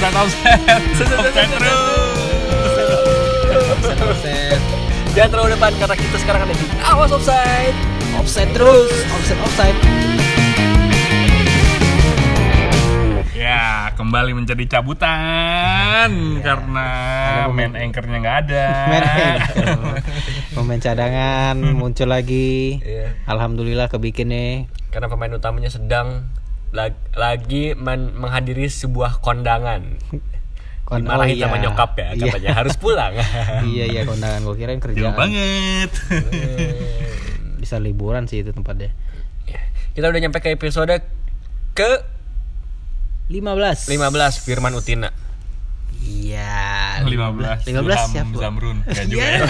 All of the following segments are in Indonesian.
offset, offset. Offset terus. Offset, offset. Jangan terlalu depan karena kita sekarang ada di awas offside. Offset terus. Offset, offside. Ya, kembali menjadi cabutan karena main anchornya nggak ada. Main anchor. Pemain cadangan muncul lagi. Iya. Alhamdulillah kebikin nih. Karena pemain utamanya sedang lag- lagi men- menghadiri sebuah kondangan. Kon- Dimarahin oh iya. sama nyokap ya Iya. katanya harus pulang. iya iya kondangan gue kirain Jauh kerjaan. banget. Bisa liburan sih itu tempatnya. kita udah nyampe ke episode ke 15. 15 Firman Utina. Iya. 15. 15 Ilham siapa? Zamrun. Enggak juga Iya. ya.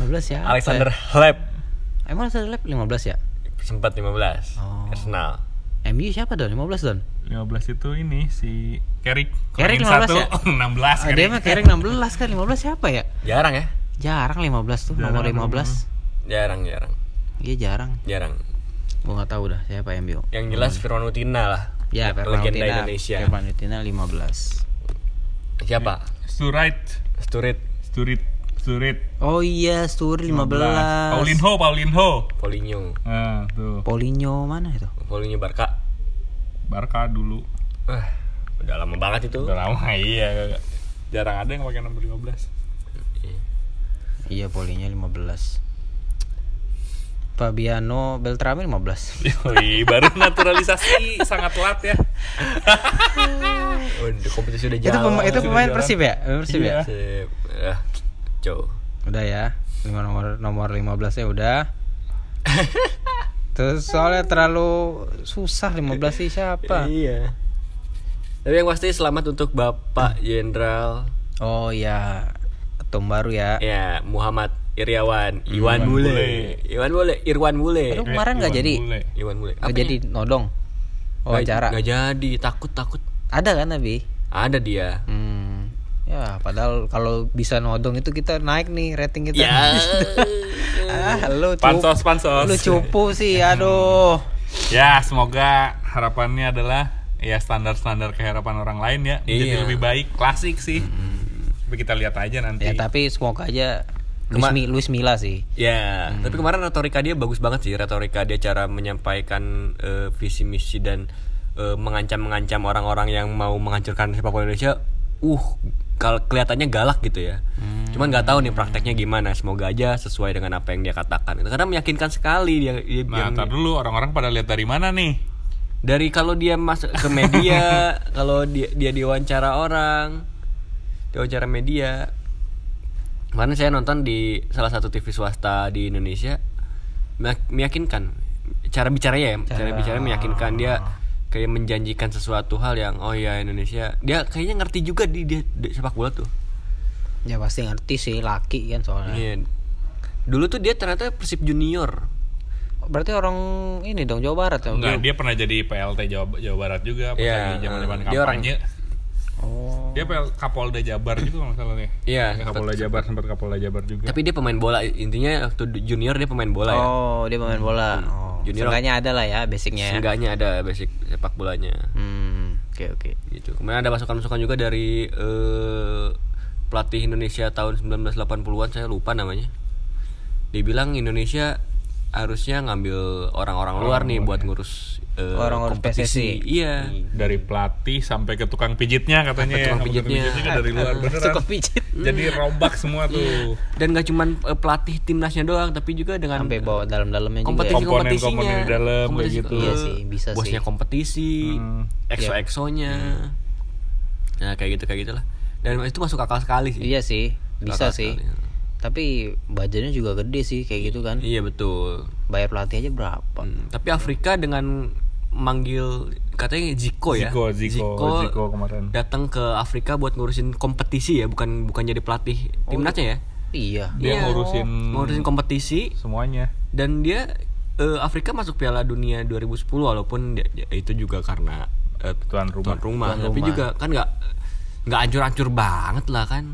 15 siapa? Alexander ya? Hleb Emang Alexander Lab 15 ya? Sempat 15. Oh. Arsenal. MU siapa don? 15 don? 15 itu ini si Kerik. Kerik Kurangin 15 satu, ya? 16 Ah, dia Kerik. mah kira 16 kan 15 siapa ya? Jarang ya? Jarang 15 tuh nomor Jarang, 15. Jarang, jarang. Iya jarang. Jarang. Gua nggak tahu dah siapa MU. Yang jelas Firman Utina lah. Ya, Firman legenda Utina. Indonesia. Firman Utina 15. Siapa? Sturait. Sturit Sturit. Sturit. Oh iya, Sturi 15. Paulinho, Paulinho. Paulinho. Nah, tuh. Paulinho mana itu? Paulinho Barca. Barca dulu. Wah, udah lama banget itu. Udah lama iya. Jarang ada yang pakai nomor 15. Iya, Paulinho 15. Fabiano Beltrame 15. Wih, baru naturalisasi sangat telat ya. Oh, di kompetisi udah itu jalan. pemain itu sudah pemain jalan. Persib ya? Pemain Persib Iya. ya? Sip. Eh, Cow. Udah ya. Lima nomor nomor 15 ya udah. Terus soalnya terlalu susah 15 sih siapa? Iya. Tapi yang pasti selamat untuk Bapak Jenderal Oh ya, ketum baru ya. ya Muhammad Iriawan, Iwan Iwan Bule. Bule. Iwan Bule, Irwan Bule. Aduh, kemarin nggak Iwan jadi. Bule. Iwan Bule. Nggak jadi nodong. Wawancara. Nggak jadi, takut takut. Ada kan tapi? Ada dia. Hmm. Ya, padahal kalau bisa nodong itu kita naik nih rating kita. Ya. ah, lu cupu. Pansos, pansos. Lu cupu sih, aduh. Ya, semoga harapannya adalah ya standar-standar keharapan orang lain ya menjadi Iya. lebih baik, klasik sih. Tapi kita lihat aja nanti. Ya, tapi semoga aja Luis, Kema- Mi- Luis Milla sih. Ya, tapi kemarin retorika dia bagus banget sih. Retorika dia cara menyampaikan eh, visi misi dan eh, mengancam-mengancam orang-orang yang mau menghancurkan sepak bola Indonesia. Uh, kalau kelihatannya galak gitu ya. Cuman nggak tahu nih prakteknya gimana. Semoga aja sesuai dengan apa yang dia katakan. Karena meyakinkan sekali dia. dia Nah, yang- ntar dulu orang-orang pada lihat dari mana nih? dari kalau dia masuk ke media, kalau dia dia diwawancara orang, diwawancara media. Kemarin saya nonton di salah satu TV swasta di Indonesia meyak- meyakinkan cara bicaranya ya, cara, bicara meyakinkan dia kayak menjanjikan sesuatu hal yang oh ya Indonesia dia kayaknya ngerti juga di, di, di sepak bola tuh. Ya pasti ngerti sih laki kan soalnya. Iya. Dulu tuh dia ternyata Persib Junior. Berarti orang ini dong Jawa Barat ya? Enggak, dia pernah jadi PLT Jawa, Jawa Barat juga pas Iya, lagi zaman-zaman dia orang- kampanye. Oh. Dia PL Kapolda Jabar juga masalahnya. Iya, Kapolda Jabar sempat Kapolda Jabar juga. Tapi dia pemain bola intinya waktu junior dia pemain bola ya. Oh, dia pemain bola. Oh. Junior- Seenggaknya ada lah ya basicnya. ya. Seenggaknya ada basic sepak bolanya. Hmm, oke oke. gitu. Kemudian ada masukan-masukan juga dari eh, pelatih Indonesia tahun 1980-an saya lupa namanya. Dibilang Indonesia harusnya ngambil orang-orang luar nih buat ngurus eh, Orang-orang kompetisi. PSSI. Iya. dari pelatih sampai ke tukang pijitnya katanya Sampai ya. tukang Sampai pijitnya. juga dari luar beneran. Suka pijit. Jadi robak semua tuh. Dan gak cuman eh, pelatih timnasnya doang, tapi juga dengan Sampai bawa dalam-dalamnya juga. kompetisi ya. kompetisinya. Komponen-komponen di dalam, kayak gitu. Iya sih, bisa Bosnya sih. kompetisi, Hmm. exo-exonya. Nah, kayak gitu kayak gitulah. Dan itu masuk akal sekali sih. Iya sih, bisa Akal sih. sekali. Tapi budgetnya juga gede sih kayak gitu kan. Iya betul. Bayar pelatih aja berapa? Hmm, tapi Afrika dengan manggil katanya Ziko ya. Ziko, Ziko, Ziko kemarin. datang ke Afrika buat ngurusin kompetisi ya, bukan bukan jadi pelatih timnasnya ya. Iya. Dia Iya. ngurusin Ngurusin kompetisi semuanya. dan dia eh, Afrika masuk Piala Dunia 2010 walaupun dia- dia- itu juga karena eh, Tuan rumah. tuan rumah, Tuan tapi rumah. juga kan nggak nggak ancur-ancur banget lah kan.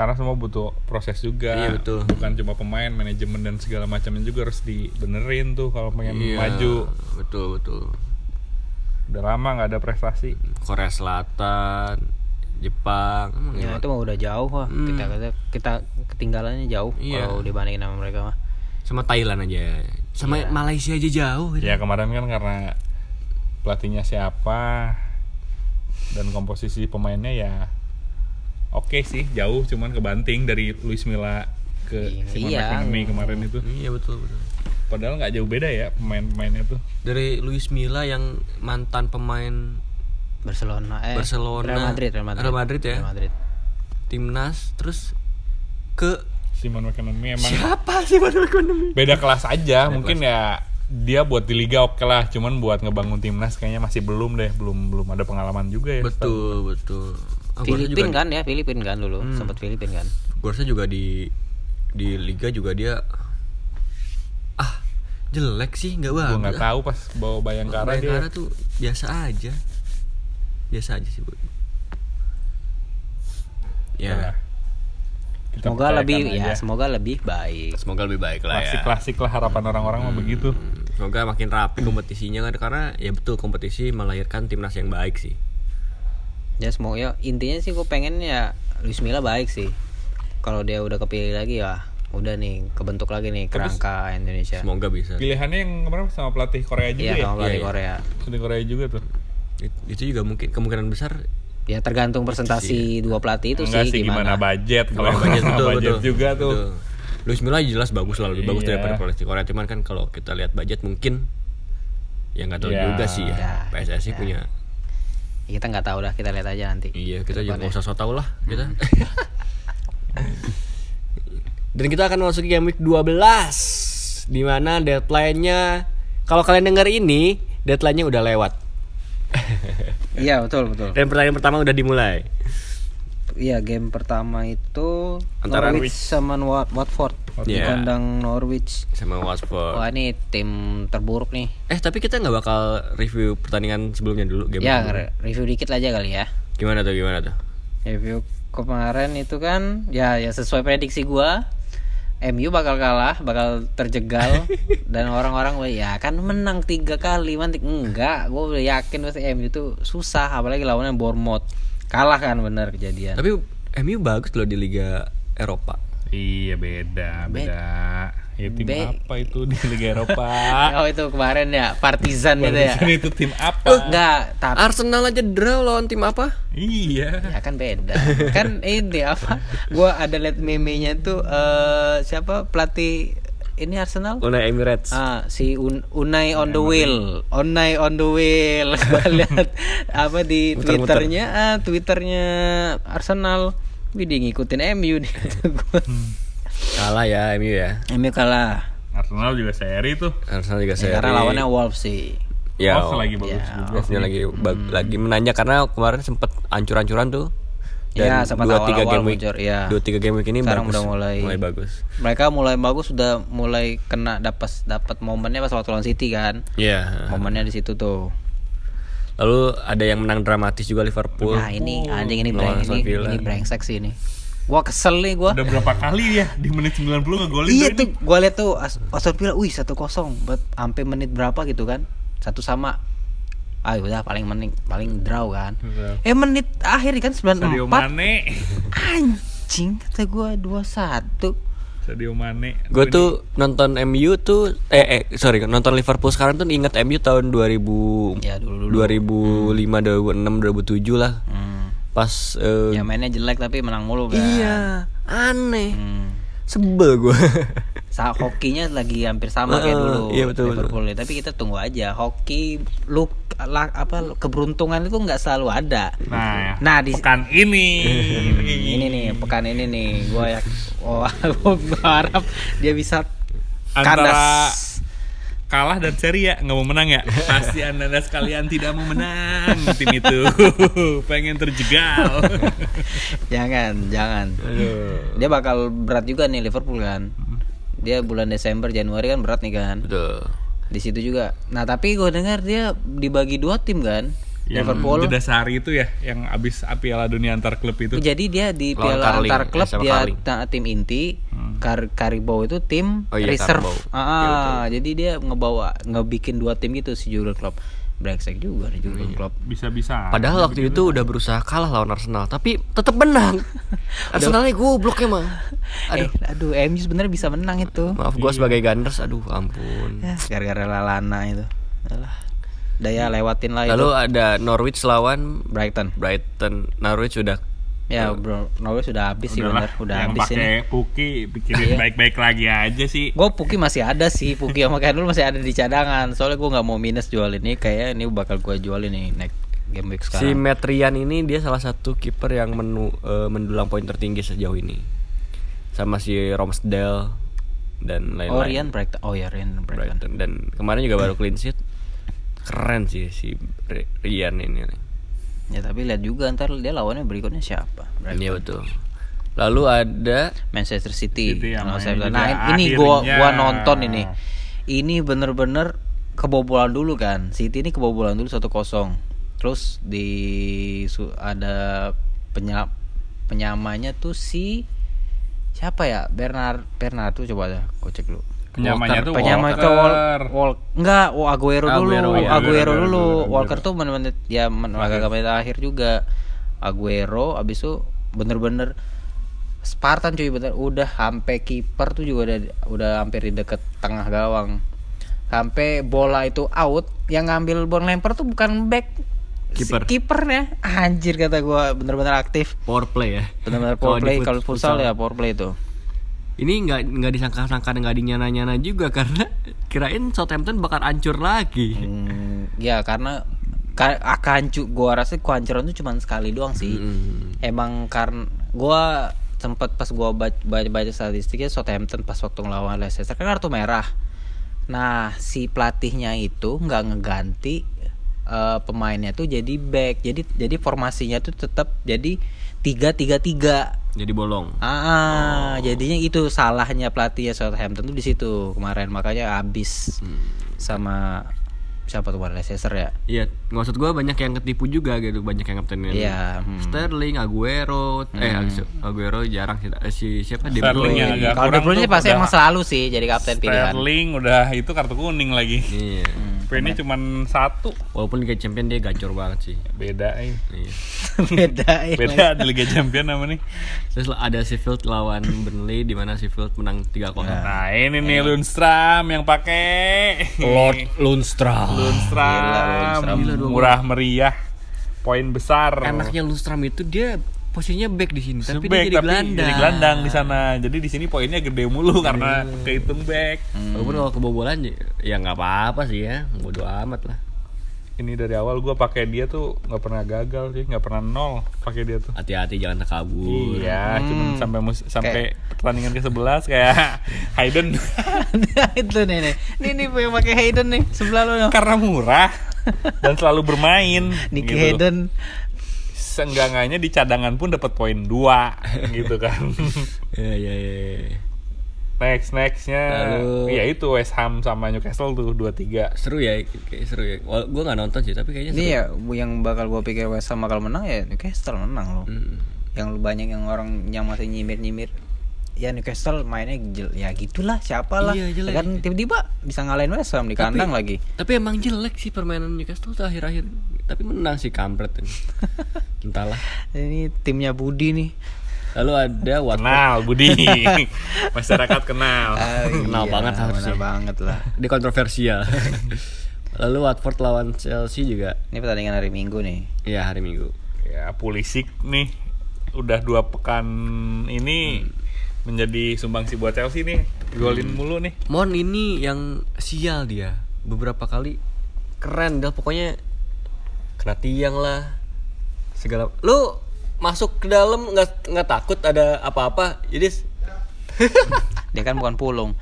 Karena semua butuh proses juga. Iya, betul. Bukan cuma pemain, manajemen dan segala macamnya juga harus dibenerin tuh kalau pengen Iya, maju. Betul betul. Udah lama nggak ada prestasi. Korea Selatan, Jepang. Emang Ya itu mah udah jauh wah. Kita kita kita ketinggalannya jauh Iya. kalau dibandingin sama mereka mah. sama Thailand aja. Sama Malaysia aja jauh gitu. Ya kemarin kan karena pelatihnya siapa dan komposisi pemainnya ya oke sih jauh cuman kebanting dari Luis Milla ke Simon Iya. McManamy kemarin itu. Iya betul betul. Padahal nggak jauh beda ya pemain-pemainnya tuh. Dari Luis Milla yang mantan pemain Barcelona eh Barcelona, Real Madrid Real Madrid. Real Madrid ya? Real Madrid. timnas terus ke Simon McManamy emang siapa sih Manu Ekonomi? beda kelas aja mungkin ya dia buat di liga oke lah cuman buat ngebangun timnas kayaknya masih belum deh belum belum ada pengalaman juga ya Betul betul. Ah, Filipin kan ya, Filipin kan dulu, sempat Filipin kan. Gua rasa juga di di liga juga dia ah jelek sih nggak gue bagus. nggak ah. tahu pas bawa bayangkara, Bayangkara dia tuh biasa aja. Biasa aja sih, Bu. ya Ya, kita Semoga lebih aja. ya, semoga lebih baik. semoga lebih baik lah ya. klasik klasik lah harapan orang-orang mah begitu Hmm, Semoga makin rapi kompetisinya kan karena ya betul kompetisi melahirkan timnas yang baik sih. Ya semoga ya, intinya sih gue pengen ya Luis Milla baik sih. Kalau dia udah kepilih lagi ya udah nih kebentuk lagi nih kerangka Indonesia. Semoga bisa. pilihannya yang kemarin sama pelatih Korea juga Iya ya sama pelatih Iya, iya. Korea. pelatih Korea juga tuh It- Itu juga mungkin kemungkinan besar Ya tergantung presentasi dua pelatih itu enggak sih sih gimana, gimana. budget kalau budget betul, budget betul. juga tuh Betul. Luis Milla jelas bagus lah lebih bagus Iya. daripada pelatih Korea cuman kan kalau kita lihat budget mungkin ya nggak tahu Ya. juga sih ya. Ya, PSSI punya Ya, kita nggak tahu dah, kita lihat aja nanti. iya kita juga nggak usah so tau lah kita. Dan kita akan masuk game week 12 di mana deadline-nya kalau kalian dengar ini deadline-nya udah lewat. Iya betul betul. Dan pertandingan pertama udah dimulai. Iya game pertama itu Antara Norwich sama Wat- Watford di kandang Norwich. sama Watford. Wah ini tim terburuk nih. Eh tapi kita nggak bakal review pertandingan sebelumnya dulu game Ya re- review dikit aja kali ya. Gimana tuh gimana tuh? Review kemarin itu kan ya ya sesuai prediksi gua MU bakal kalah, bakal terjegal dan orang-orang wah, ya kan menang tiga kali mantik enggak, gue udah yakin pasti MU itu susah apalagi lawannya Bournemouth kalah kan bener kejadian. Tapi MU bagus loh di Liga Eropa. Iya beda beda ya tim Be- apa itu di Liga Eropa oh itu kemarin ya Partizan gitu ya. Partizan itu tim apa Enggak, tapi Arsenal aja draw lawan tim apa? iya ya kan beda. kan ini apa? Gua ada liat meme-nya tuh eh siapa pelatih ini Arsenal? Unai Emirates. Ah, si Un- Unai on the wheel, Unai on the wheel. Gua lihat apa di. Twitternya, ah, Twitternya Arsenal. Wih, dia ngikutin MU nih gua. Kalah ya MU ya. MU kalah. Arsenal juga seri tuh Arsenal juga Ya, seri. karena lawannya Wolves sih. ya, oh, lagi bagus ya. juga Wolves-nya lagi bag- lagi menanjak karena kemarin sempat ancur-ancuran tuh. Iya, sempat dua tiga game week, muncul, iya. dua tiga game week ini Sekarang bagus, udah mulai- bagus. Mereka mulai bagus sudah mulai kena dapat dapat momennya pas waktu lawan City kan. Iya. Momennya di situ tuh. Lalu ada yang menang dramatis juga Liverpool. Nah, ini anjing ini lawan breng, Aston ini, Villa. ini brengsek sih ini. Gua kesel nih gua. udah berapa kali ya di menit 90 ngegolin Iya tuh tuh, gua lihat tuh As- Aston Villa, wih satu kosong, buat sampai menit berapa gitu kan? Satu sama. Ah udah paling menit paling draw kan. Eh menit akhir kan Sadio 94 Mane Anjing kata gua 21 Sadio Mane Gue tuh nonton MU tuh eh, eh sorry nonton Liverpool sekarang tuh inget MU tahun 2000 Ya dulu dulu. 2005 2006 2007 lah. Hmm. Pas eh, Ya mainnya jelek tapi menang mulu kan. iya aneh. Hmm. Sebel gue. Sa hokinya lagi hampir sama kayak dulu iya, betul, Liverpool ya. Tapi kita tunggu aja. Hoki lu la- apa keberuntungan itu nggak selalu ada. nah, Nah, di- pekan ini ini nih pekan ini nih gua ya oh, gua harap dia bisa antara kandas. kalah dan seri ya nggak mau menang ya pasti anda sekalian tidak mau menang tim itu pengen terjegal jangan jangan dia bakal berat juga nih Liverpool kan dia bulan Desember Januari kan berat nih kan? Betul. di situ juga. Nah tapi gue dengar dia dibagi dua tim kan? Yang Liverpool. Jeda sehari itu ya yang abis Piala Dunia antar klub itu. Jadi dia di Lawan piala Carling, antar klub eh, sama dia tim inti. Kar Caribou itu tim Oh iya, reserve. Ah, ah, jadi dia ngebawa ngebikin dua tim gitu si Jurgen Klopp brengsek juga nih Jurgen Klopp. Bisa-bisa. Padahal waktu itu udah berusaha kalah lawan Arsenal, tapi tetap menang. Arsenalnya goblok emang. Aduh, Aduh, eh, aduh MU sebenarnya bisa menang itu. maaf gua sebagai Gunners, aduh ampun. Ya, gara-gara Lalana itu. Alah. Udah ya lewatin lah Lalu itu. ada Norwich lawan Brighton. Brighton. Norwich udah Ya, Bro, Norwich sudah habis sih bener, udah yang habis pakai ini. Puki pikirin baik-baik lagi aja sih. Gue Puki masih ada sih, Puki sama Kendall masih ada di cadangan. Soalnya gue nggak mau minus jual ini, kayak ini bakal gue jual ini next game week si sekarang. Metrian ini dia salah satu kiper yang menu, eh, mendulang poin tertinggi sejauh ini. Sama si Romsdale dan lain-lain. oh Rian Brighton, oh ya Rian Brighton. Brighton dan kemarin juga baru clean sheet. Keren sih si Rian ini. Ya tapi lihat juga ntar dia lawannya berikutnya siapa? Brighton. Iya betul. Lalu ada Manchester City. City yang nah ini gua akhirnya. gua nonton ini. Ini bener-bener kebobolan dulu kan. City ini kebobolan dulu 1-0. Terus di su- ada penyam penyamanya tuh si siapa ya? Bernard Bernard tuh coba dah gua cek dulu. Penyamanya tuh Penyama itu Walker. Wal, Wal, enggak, oh Aguero dulu, Aguero, Aguero, ya. Aguero, dulu. Aguero, Walker tuh menit-menit ya agak menit akhir juga. Aguero abis itu bener-bener Spartan cuy bener udah sampai kiper tuh juga udah udah hampir di deket tengah gawang. Sampai bola itu out, yang ngambil bola lempar tuh bukan back Kiper. si kipernya anjir kata gua bener-bener aktif power play ya. bener-bener power play kalau futsal ya power play itu Ini nggak nggak disangka-sangka nggak dinyana-nyana juga karena kirain Southampton bakal hancur lagi. Hmm, ya karena ka, kancu gua rasa kehancuran itu cuma sekali doang sih. Hmm. Emang karena gua sempat pas gua baca, baca statistiknya Southampton pas waktu ngelawan Leicester kan kartu merah. Nah, si pelatihnya itu nggak ngeganti eh, pemainnya tuh jadi back. Jadi jadi formasinya tuh tetap jadi tiga tiga tiga. Jadi bolong. Ah, jadinya itu salahnya pelatihnya Southampton tuh di situ kemarin makanya habis sama siapa tuh Leicester ya. Iya, maksud gua banyak yang ketipu juga gitu, banyak yang kaptenin. Iya, hmm. Sterling, Aguero, eh Aguero jarang sih. Eh, si siapa De Sterling Bruyne. Kalau De Bruyne pasti emang selalu sih jadi kapten pilihan. Sterling udah itu kartu kuning lagi. Iya. Ini cuman satu. Walaupun Liga Champion dia gacor banget sih. Beda eh. Iya. Beda ya. Beda di Liga Champion nama nih. Terus ada Sheffield lawan Burnley di mana Sheffield menang 3-0. Nah, ini nih Lundstram yang pakai Lundstram. Lundstram, Gila, Lundstram. Gila, murah meriah, poin besar. Enaknya Lundstram itu dia posisinya back di sini, tapi Back, dia jadi tapi gelandang. jadi gelandang di sana. Jadi di sini poinnya gede mulu karena kehitung back. Walaupun kalau kebobolan ya- ya nggak apa-apa sih ya, bodo amat lah. Ini dari awal gua pakai dia tuh nggak pernah gagal sih, nggak pernah nol pakai dia tuh. Hati-hati jangan takabur. Iya, cuman Hmm. sampai mus- sampai pertandingan ke 11 kayak Hayden itu nih nih. Nih nih yang pakai Hayden nih sebelah lo. karena murah dan selalu bermain. Nicky gitu. Hayden. Seenggaknya di cadangan pun dapat poin 2 gitu kan. Iya iya iya. Next nextnya Lalu- ya itu West Ham sama Newcastle tuh 2-3 Seru ya, kayak seru ya. Wal- Gua nggak nonton sih, tapi kayaknya seru. Ini ya yang bakal gua pikir West Ham bakal menang ya Newcastle menang loh. Hmm. Yang banyak yang orang yang masih nyimir-nyimir ya Newcastle mainnya jel- ya gitulah siapa lah Iya, jelek. kan tiba-tiba bisa ngalahin West Ham di kandang lagi Tapi emang jelek sih permainan Newcastle tuh akhir-akhir. Tapi menang sih kampret ini. Entahlah. ini timnya Budi nih Lalu ada Watford. Kenal Budi Masyarakat kenal Kenal banget harusnya. kenal banget lah Dia kontroversial. Lalu Watford lawan Chelsea juga. ini pertandingan hari Minggu nih Iya hari Minggu. Ya Pulisic nih Udah dua pekan ini Menjadi sumbangsi buat Chelsea nih Golin mulu nih Mon ini yang sial dia beberapa kali keren dah pokoknya kena tiang lah. Segala lu masuk ke dalam nggak nggak takut ada apa-apa? Jadi dia kan bukan pulung.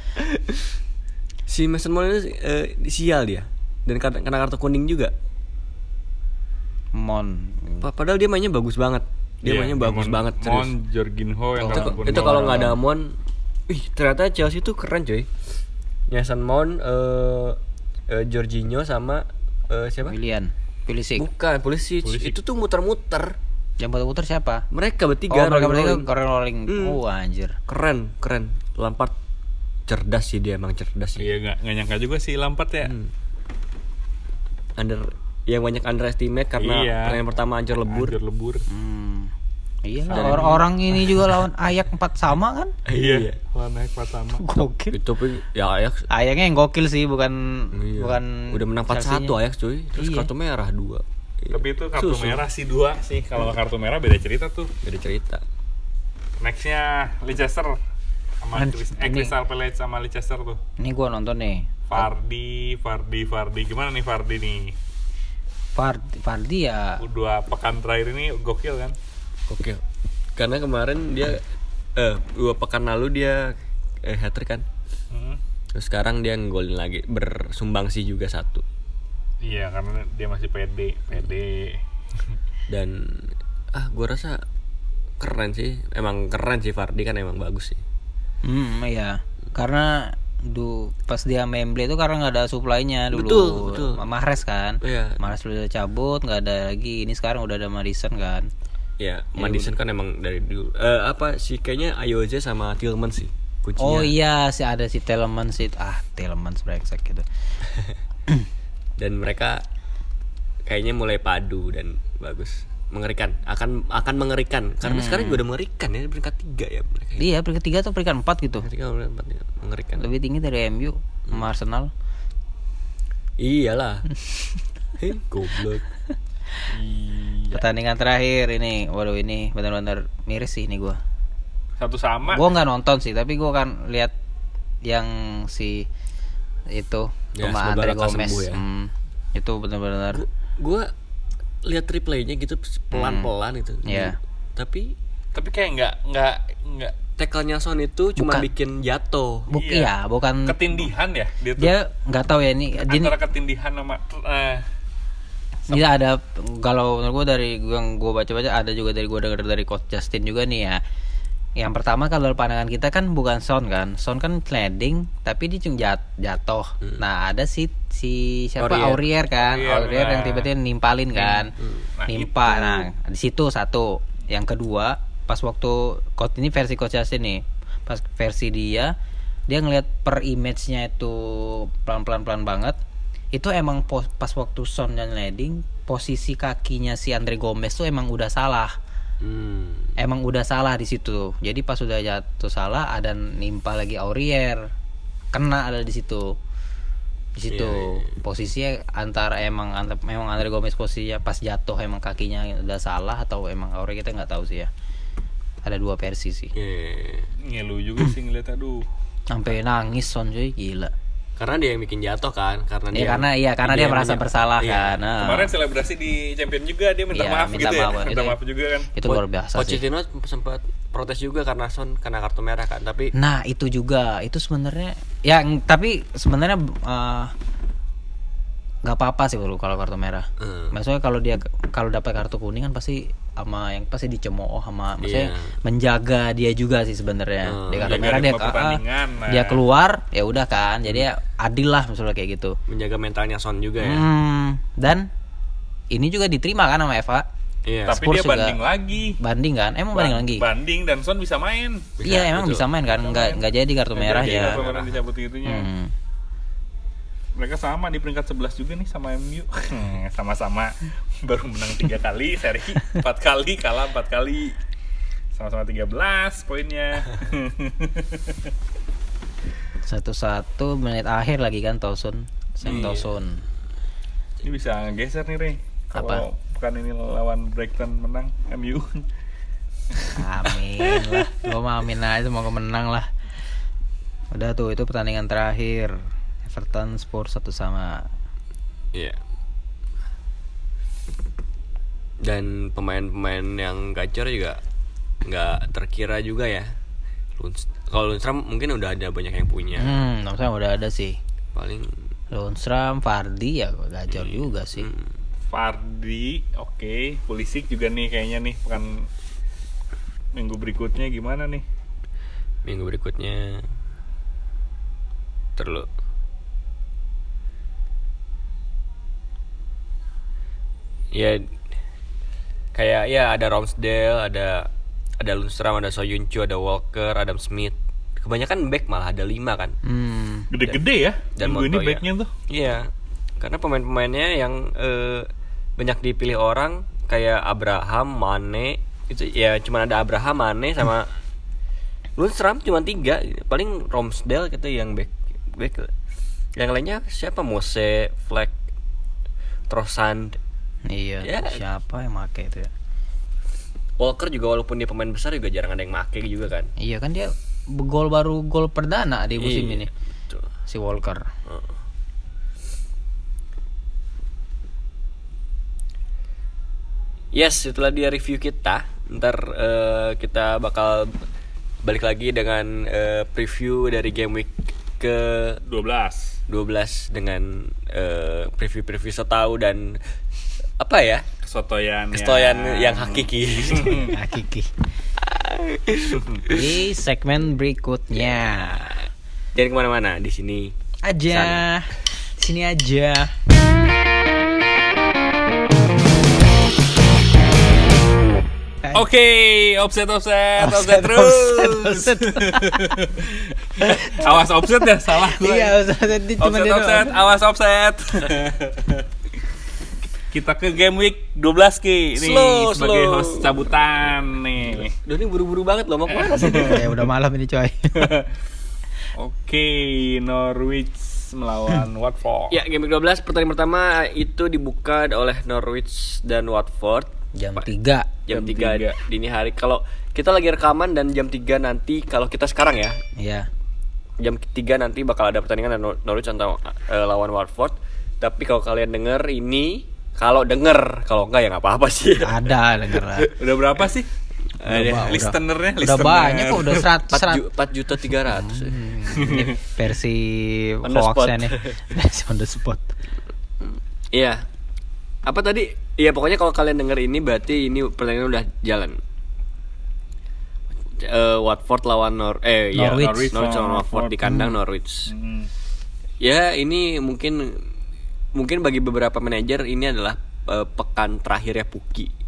Si Mason Mount ini eh, sial dia. Dan kena, kena kartu kuning juga. Mon. Pa- padahal dia mainnya bagus banget. Dia Iya, mainnya bagus Mon- banget Mon serius. Jorginho yang itu, kartu kuning. itu kalau nggak ada Mon ih ternyata Chelsea tuh keren coy. Mason Mount eh eh, Jorginho sama eh, siapa? Willian Pulisic bukan polisi Pulisic. itu tuh muter-muter yang putar siapa mereka oh bertiga mereka rolling-rolling. bertiga Korea rolling Hmm. oh anjir keren keren Lampard cerdas sih dia emang cerdas sih Iya nggak nggak nyangka juga sih Lampard ya Hmm. under yang banyak underestimate karena Iya. pertandingan pertama hancur lebur. Hancur lebur. Hmm. Iya lah, or- orang ini juga lawan Ayak 4 sama kan? Iya. Lawan naik pertama. Gokil. Itu ya Ajax Ayaknya yang gokil sih, bukan iya. bukan udah menang 4-1 Chelsea-nya. Ajax cuy. Terus Iya. kartu merah 2. Tapi itu kartu Susu. merah sih dua sih. Kalau kartu merah beda cerita tuh. Beda cerita. Nextnya Leicester sama eh, Crystal Palace sama Leicester tuh. Ini gua nonton nih. Fardi, Fardi, Fardi. Gimana nih Fardi nih? Fardi, Fardi ya Dua pekan terakhir ini gokil kan? Oke. Karena kemarin dia eh dua pekan lalu dia eh hat trick kan. Hmm. Terus sekarang dia nggolin lagi bersumbangsi juga satu. Iya, karena dia masih pede, pede. Dan ah gua rasa keren sih. Emang keren sih Fardi kan emang bagus sih. Hmm, iya. Karena du pas dia Memble itu karena nggak ada supply-nya dulu. Betul, betul. Mahrez kan. Iya. Mahrez udah cabut, nggak ada lagi. Ini sekarang udah ada Madison kan. Ya, Madison kan emang dari dulu. Eh, apa sih kayaknya Ayoze sama Tillman sih kuncinya. Oh iya, sih ada si Telemans itu. Ah, Telemans brengsek gitu. Dan mereka kayaknya mulai padu dan bagus. Mengerikan. Akan akan mengerikan karena sekarang juga udah mengerikan ya peringkat tiga ya mereka. Iya, peringkat tiga atau peringkat empat gitu. Peringkat tiga udah empat ya, mengerikan. Lebih tinggi dari MU sama Arsenal. Iyalah. Hei, goblok. Iya. Pertandingan terakhir ini, waduh ini benar-benar miris sih ini gua. Satu sama. Gua nggak nonton sih, tapi gua kan lihat yang si itu Ya, sama Andre Gomez. ya. Hmm, itu benar-benar Gue lihat replaynya gitu pelan-pelan itu. Iya. Tapi Tapi kayak nggak nggak nggak tackle-nya Son itu cuma Bukan. bikin jatuh. buk Iya. iya, bukan ketindihan ya dia tuh. dia nggak tahu ya ini ini Antara ketindihan sama eh, Ini ada kalau menurut gue dari yang gue baca-baca ada juga dari gue dengar dari coach Justin juga nih ya. Yang pertama kalau pandangan kita kan bukan Son kan, Son kan sliding tapi dia cuma jat- jatuh. Nah ada si si siapa Aurier. Aurier kan, Aurier, Aurier yang nah. tiba-tiba nimpalin kan, Nah, nimpa. Nah di situ satu. Yang kedua pas waktu coach ini versi coach Justin nih, pas versi dia dia ngelihat per image-nya itu pelan-pelan pelan banget itu emang pos- pas waktu Son dan landing posisi kakinya si Andre Gomez tuh emang udah salah. Hmm. emang udah salah di situ. Jadi pas udah jatuh salah ada nimpa lagi Aurier. Kena ada di situ. Di situ. Iya, posisinya antara emang antara, memang Andre Gomez posisinya pas jatuh emang kakinya udah salah atau emang Aurier kita nggak tahu sih ya. Ada dua versi sih. Iya. ngeluh juga sih ngeliat aduh. sampai nangis Son cuy. Gila Karena dia yang bikin jatuh kan, karena ya dia karena iya karena dia, yang merasa bersalah Iya. kan nah, Kemarin selebrasi di champion juga dia minta Iya, maaf minta gitu ya. maaf. Minta Itu- maaf juga kan. itu luar biasa sih Pochettino sempat protes juga karena Son kena kartu merah kan, tapi Nah itu juga itu sebenarnya ya tapi sebenarnya eh, nggak apa-apa sih bro kalau kartu merah. Hmm. Maksudnya kalau dia kalau dapat kartu kuning kan pasti sama yang pasti dicemooh sama maksudnya Iya. menjaga dia juga sih sebenarnya. Hmm. Dia kartu merah dia nah. dia keluar ya udah kan. Jadi ya adil lah misalnya kayak gitu. menjaga mentalnya Son juga ya. Hmm, dan ini juga diterima kan sama Eva. Iya. Tapi Spurs dia juga. banding lagi. Banding kan? Emang banding Ba- lagi? Banding dan Son bisa main. Iya emang betul. bisa main kan? Nggak nggak jadi kartu merah ya. kartu merah dicabut gitunya. Hmm. Mereka sama di peringkat 11 juga nih sama MU. Sama-sama baru menang tiga kali, seri empat kali, kalah empat kali. Sama-sama 13 poinnya. Satu-satu menit akhir lagi kan Tosun. Sam Iya. Tosun. Ini bisa geser nih, Rey. Kalau bukan ini lawan Brighton menang MU. Amin lah. Gua mau amin aja semoga menang lah. Udah tuh itu pertandingan terakhir. Everton Spurs satu sama. Iya. Dan pemain-pemain yang gacor juga nggak terkira juga ya. Kalau Lundstram mungkin udah ada banyak yang punya. Hmm, maksudnya udah ada sih. Paling Lundstram, Fardi ya gacor juga sih. hmm, Fardi, oke. Pulisic juga nih kayaknya nih pekan minggu berikutnya gimana nih? minggu berikutnya terlalu ya kayak ya ada Ramsdale ada ada Lundstram ada Soyuncu ada Walker Adam Smith kebanyakan back malah ada lima kan Hmm. Gede-gede ya. Dan minggu ini backnya tuh. iya Karena pemain-pemainnya yang eh, banyak dipilih orang kayak Abraham, Mane itu ya cuma ada Abraham, Mane sama Lundstram cuma tiga paling Romsdale gitu yang back back yang lainnya siapa Mose, Fleck, Trossard, Iya, Ya. siapa yang make itu ya? Walker juga walaupun dia pemain besar juga jarang ada yang make juga kan. Iya kan dia gol baru gol perdana di musim Iya, ini betul. si Walker. Yes, itulah dia review kita. Ntar eh, kita bakal balik lagi dengan eh, preview dari game week ke 12 12 dengan eh, preview-preview setau dan apa ya? kesotoyan Kestoyan yang hakiki. Hakiki. di segmen berikutnya Jangan ke mana-mana di sini. aja sini aja. Oke, offset, offset, offset, terus. offset, offset. awas offset ya, salah gue. Iya, offset, offset, offset, doang. awas offset. Kita ke game week 12 Ki nih Slow, sebagai slow. host cabutan nih. Duh ini buru-buru banget loh mau ke mana sih? ya udah malam ini coy. Oke, Norwich melawan Watford. ya, game week 12 pertandingan pertama itu dibuka oleh Norwich dan Watford. Jam Pak. 3 jam Jam 3 tiga. dini hari. Kalau kita lagi rekaman dan jam 3 nanti kalau kita sekarang ya, Iya. jam 3 nanti bakal ada pertandingan Nor- Norwich atau eh, lawan Watford. Tapi kalau kalian denger ini, kalau denger, kalau enggak ya nggak apa-apa sih. Ada denger lah. Udah berapa sih? Ada Udah- Listenernya, Udah listener. banyak kok udah 100 4 ju- 4 juta 300 ya. Ini versi hoaxnya nih. Versi on the spot. Iya. Apa tadi? Iya pokoknya kalau kalian denger ini berarti ini pertandingan udah jalan. Eh, Watford lawan Nor eh ya, Norwich. Norwich, Norwich lawan Watford di kandang Norwich. Hmm. Ya ini mungkin mungkin bagi beberapa manajer ini adalah eh, pekan terakhir ya Puki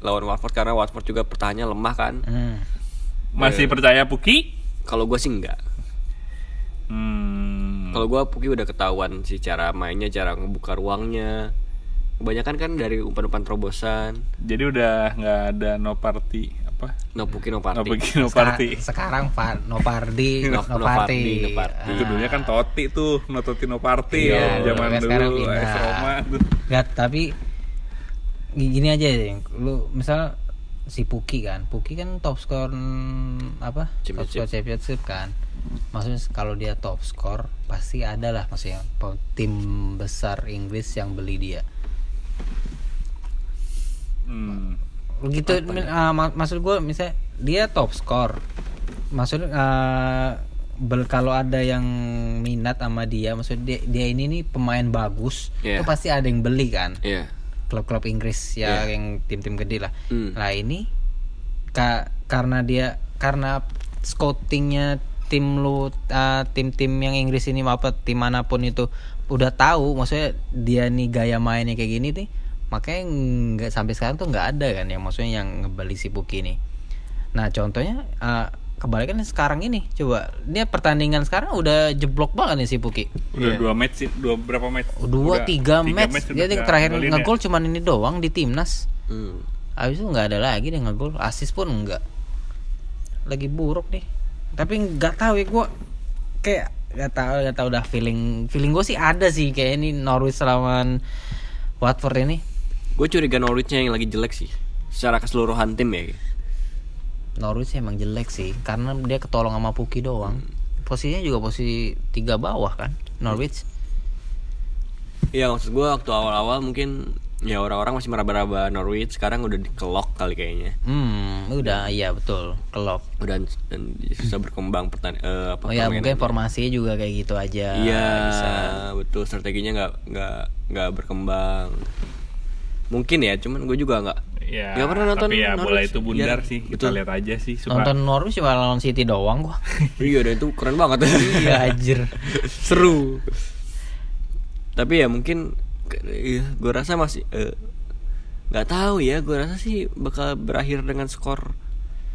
lawan Watford karena Watford juga pertahanannya lemah kan. Hmm. Masih percaya Puki? Kalau gue sih enggak. Hmm. Kalau gue Puki udah ketahuan sih cara mainnya, cara ngebuka ruangnya. Kebanyakan kan dari umpan-umpan terobosan. Jadi udah nggak ada no party apa? No Puki no No party. Puki no party. sekarang Fa- Nopardi, No- no, Nopardi, party. Nopardi. Itu dulunya kan Totti tuh, no Totti no party Iya, ya, zaman sekarang dulu. AS Roma tuh. Nggak, tapi gi- gini aja ya, lu misal si Puki kan, Puki kan top skor mm, apa? Top Championship. skor championship kan. Maksudnya kalau dia top skor pasti ada lah maksudnya tim besar Inggris yang beli dia. Hmm. Begitu uh, mak- maksud gue misalnya dia top skor. Maksudnya uh, bel- kalau ada yang minat sama dia, maksud dia dia ini nih pemain bagus, Iya. itu pasti ada yang beli kan. Iya. Klub-klub Inggris ya Iya. yang tim-tim gede lah. Hmm. Lah ini ka- karena dia karena scoutingnya tim lu uh, tim-tim yang Inggris ini apa tim mana pun itu udah tahu maksudnya dia nih gaya mainnya kayak gini nih makanya nggak sampai sekarang tuh nggak ada kan yang maksudnya yang ngebeli si Puki ini nah contohnya uh, kebalikan sekarang ini coba dia pertandingan sekarang udah jeblok banget nih si Puki Udah Iya. dua match sih, dua berapa match? dua Udah tiga, match, udah dia nggak terakhir ya? ngegol cuman ini doang di timnas Hmm. Abis itu nggak ada lagi dia ngegol, asis pun enggak. Lagi buruk nih. Tapi nggak tahu ya gue kayak nggak tahu nggak tahu udah feeling feeling gue sih ada sih kayak ini Norwich lawan Watford ini. Gue curiga Norwichnya yang lagi jelek sih. Secara keseluruhan tim ya. Norwich emang jelek sih karena dia ketolong sama Puki doang. Posisinya juga posisi tiga bawah kan Norwich. Iya maksud gue waktu awal-awal mungkin ya orang-orang masih meraba-raba Norwich sekarang udah dikelok kali kayaknya. Hmm, udah iya betul kelop. Udah dan susah berkembang pertan eh, apa Oh ya mungkin formasinya juga kayak gitu aja. Iya bisa. betul strateginya nggak nggak nggak berkembang. Mungkin ya cuman gue juga nggak Ya, Nggak pernah nonton tapi ya bola Norwich. itu bundar Iya, sih. Kita betul. lihat aja sih. Suka. Nonton Norwich cuma lawan City doang gua. iya dan itu keren banget. Iya anjir. seru tapi ya mungkin iya, gue rasa masih eh, nggak tahu ya gue rasa sih bakal berakhir dengan skor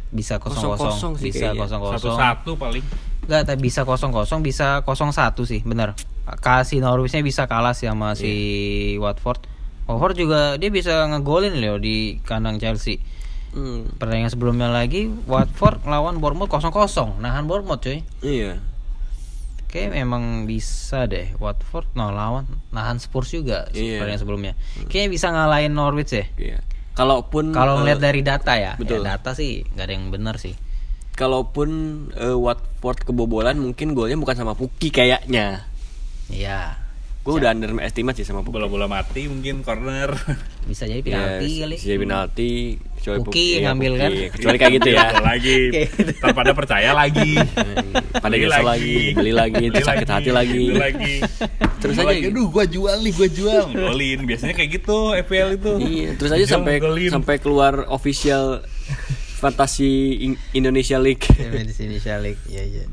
Bisa kosong kosong, sih bisa kosong kosong. Satu-satu paling. Enggak, tapi bisa kosong kosong, bisa kosong satu sih, bener. kasih Norwichnya bisa kalah sih sama si Watford. Watford juga dia bisa ngegolin loh di kandang Chelsea. Hmm, Pertandingan sebelumnya lagi Watford lawan Bournemouth 0-0, nahan Bournemouth cuy. iya. Kayak memang bisa deh Watford no lawan nahan Spurs juga Iya. pertandingan sebelumnya. Kayaknya bisa ngalahin Norwich ya. Iya. Kalaupun Kalau eh, ngeliat dari data ya, betul. ya data sih nggak ada yang benar sih. kalaupun eh, Watford kebobolan mungkin golnya bukan sama Puki kayaknya. Iya. Gue udah underestimate sih sama Puki. bola-bola mati mungkin corner Bisa jadi penalti Yes, kali. bisa jadi penalti. kecuali Puki Puki, iya, ngambil Puki. kan? Kecuali kayak gitu ya. Lagi gitu. tanpa percaya lagi Pada Beli lagi, beli lagi, Beli terus sakit hati lagi. beli lagi Terus aja lagi, gitu. aduh gua jual nih gua jual golin biasanya kayak gitu FPL itu Iya, terus aja Jual, sampai golin. sampai keluar official Fantasi In- Indonesia League. Ya, di sini Shalik. Iya, iya.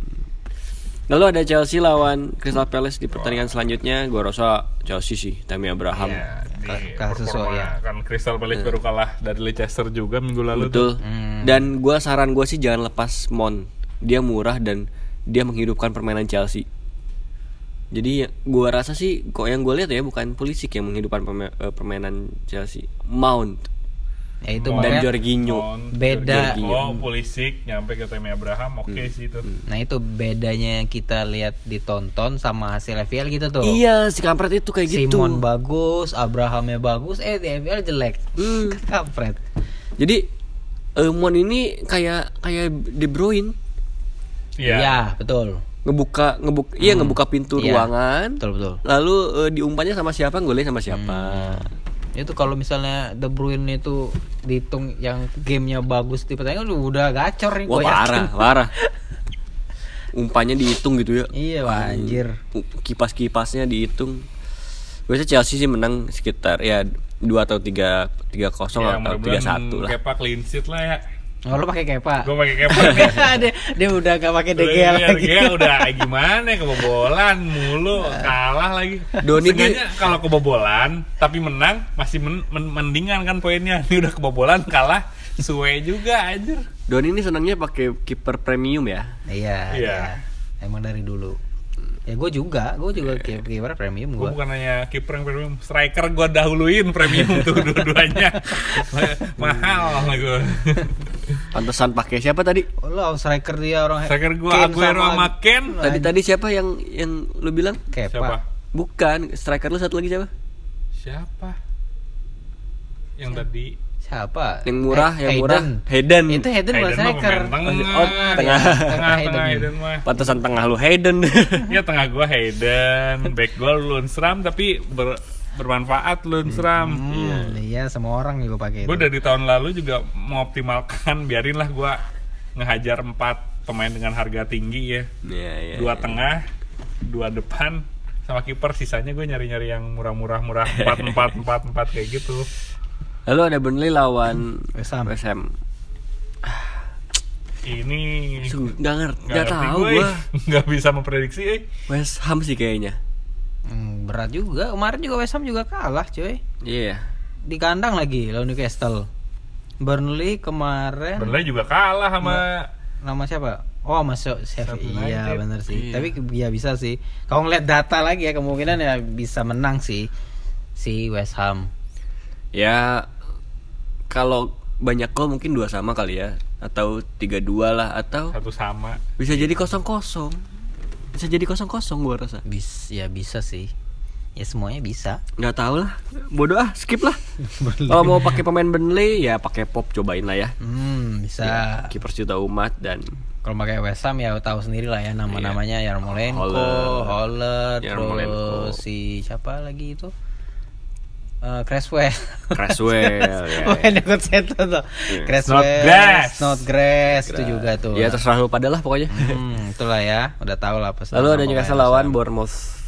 Lalu ada Chelsea lawan Crystal Palace di pertandingan selanjutnya. Gua rasa Chelsea sih, Tammy Abraham. Iya, di Ka- kasus performa ya. kan Crystal Palace baru kalah dari Leicester juga minggu lalu tuh. Betul. Hmm. Dan gua saran gua sih jangan lepas Mon. Dia murah dan dia menghidupkan permainan Chelsea. Jadi gua rasa sih kok yang gue lihat ya bukan Pulisic yang menghidupkan eh, permainan Chelsea, Mount Ya itu Mount dan makanya Jorginho. Beda. Jorginho. Oh, Pulisic nyampe ke Tammy Abraham, oke Hmm. sih itu. Nah itu bedanya kita lihat ditonton sama hasil FPL gitu tuh. Iya, si kampret itu kayak gitu. Simon bagus, Abrahamnya bagus, eh di FPL jelek. Hmm. Kampret. Jadi Mon ini kayak kayak De Bruyne Iya. Iya, betul. ngebuka ngebuk iya ngebuka pintu Iya. ruangan. Betul betul. Lalu eh, diumpannya sama siapa, golnya sama siapa. Itu kalau misalnya De Bruyne itu dihitung yang gamenya bagus di pertandingan udah- udah gacor nih Wah parah, parah. Umpannya dihitung gitu ya. Iya, wah, anjir. Kipas-kipasnya dihitung. Biasanya Chelsea sih menang sekitar ya dua atau tiga tiga kosong Ya, atau tiga satu lah. Kepa clean sheet lah ya. Oh, lu pakai Kepa. Gue pakai Kepa dia, dia udah gak pakai iya, lagi. Gea udah gimana ya, kebobolan mulu kalah lagi. Doni Seenggaknya kalau kebobolan tapi menang masih men- men- mendingan kan poinnya. Ini udah kebobolan kalah suwe juga anjir. Don ini senangnya pakai kiper premium ya. Iya, Iya. iya. Emang dari dulu. Ya gue juga, gue juga kiper kiper premium Gue gue. bukan hanya kiper yang premium, striker gue dahuluin premium tuh dua-duanya. Mahal lah gue. Pantesan pakai siapa tadi? Oh, lo striker dia orang Striker gue Aguero sama Ken. Tadi tadi siapa yang yang lu bilang? Kepa. Siapa? Bukan, striker lu satu lagi siapa? Siapa? Yang tadi Siapa? Yang murah, yang murah. Hayden. Itu Hayden bukan Hayden striker. tengah. Oh, tengah. tengah Hayden. tengah Hayden mah. Pantesan tengah lu Hayden. Ya tengah gue Hayden, back gue Lundstram tapi ber- bermanfaat Lundstram. Hmm, iya, semua orang juga pakai Gue itu. dari tahun lalu juga mengoptimalkan biarinlah gue ngehajar empat pemain dengan harga tinggi ya. Iya, iya. dua tengah, dua depan, sama kiper sisanya gue nyari-nyari yang murah-murah murah empat empat empat empat kayak gitu. Lalu ada Burnley lawan West Ham. West Ham. Ini Nggak ngerti, nggak tahu gue, gua. nggak bisa memprediksi. Eh. West Ham sih kayaknya. Hmm, berat juga. Kemarin juga West Ham juga kalah, cuy. Iya. Di kandang lagi lawan Newcastle. Burnley kemarin Burnley juga kalah sama nama siapa? Oh masuk Sheffield. Sheffield Iya bener sih. Iya. Tapi ya bisa sih. Kalau ngeliat data lagi ya kemungkinan ya bisa menang sih si West Ham. Ya kalau banyak gol mungkin dua sama kali ya atau tiga dua lah atau satu sama. bisa jadi kosong kosong bisa jadi kosong kosong gua rasa Bis ya bisa sih. Ya semuanya bisa. nggak tahu lah bodoh ah skip lah kalau mau pakai pemain Burnley ya pakai pop cobain lah ya Hmm, bisa. Ya, kiper juta umat dan Kalau pakai West Ham ya tahu sendiri lah ya nama-namanya Yarmolenko, Holler. Holler, Yarmolenko. terus si siapa lagi itu? Eh Creswell. Cresswell ya, Oh, yang ikut setu tuh. Snodgrass. Snodgrass itu juga tuh. ya terserah lu pada lah pokoknya Hmm, itulah ya, udah tahu lah pesan. lalu ada Newcastle lawan. Bournemouth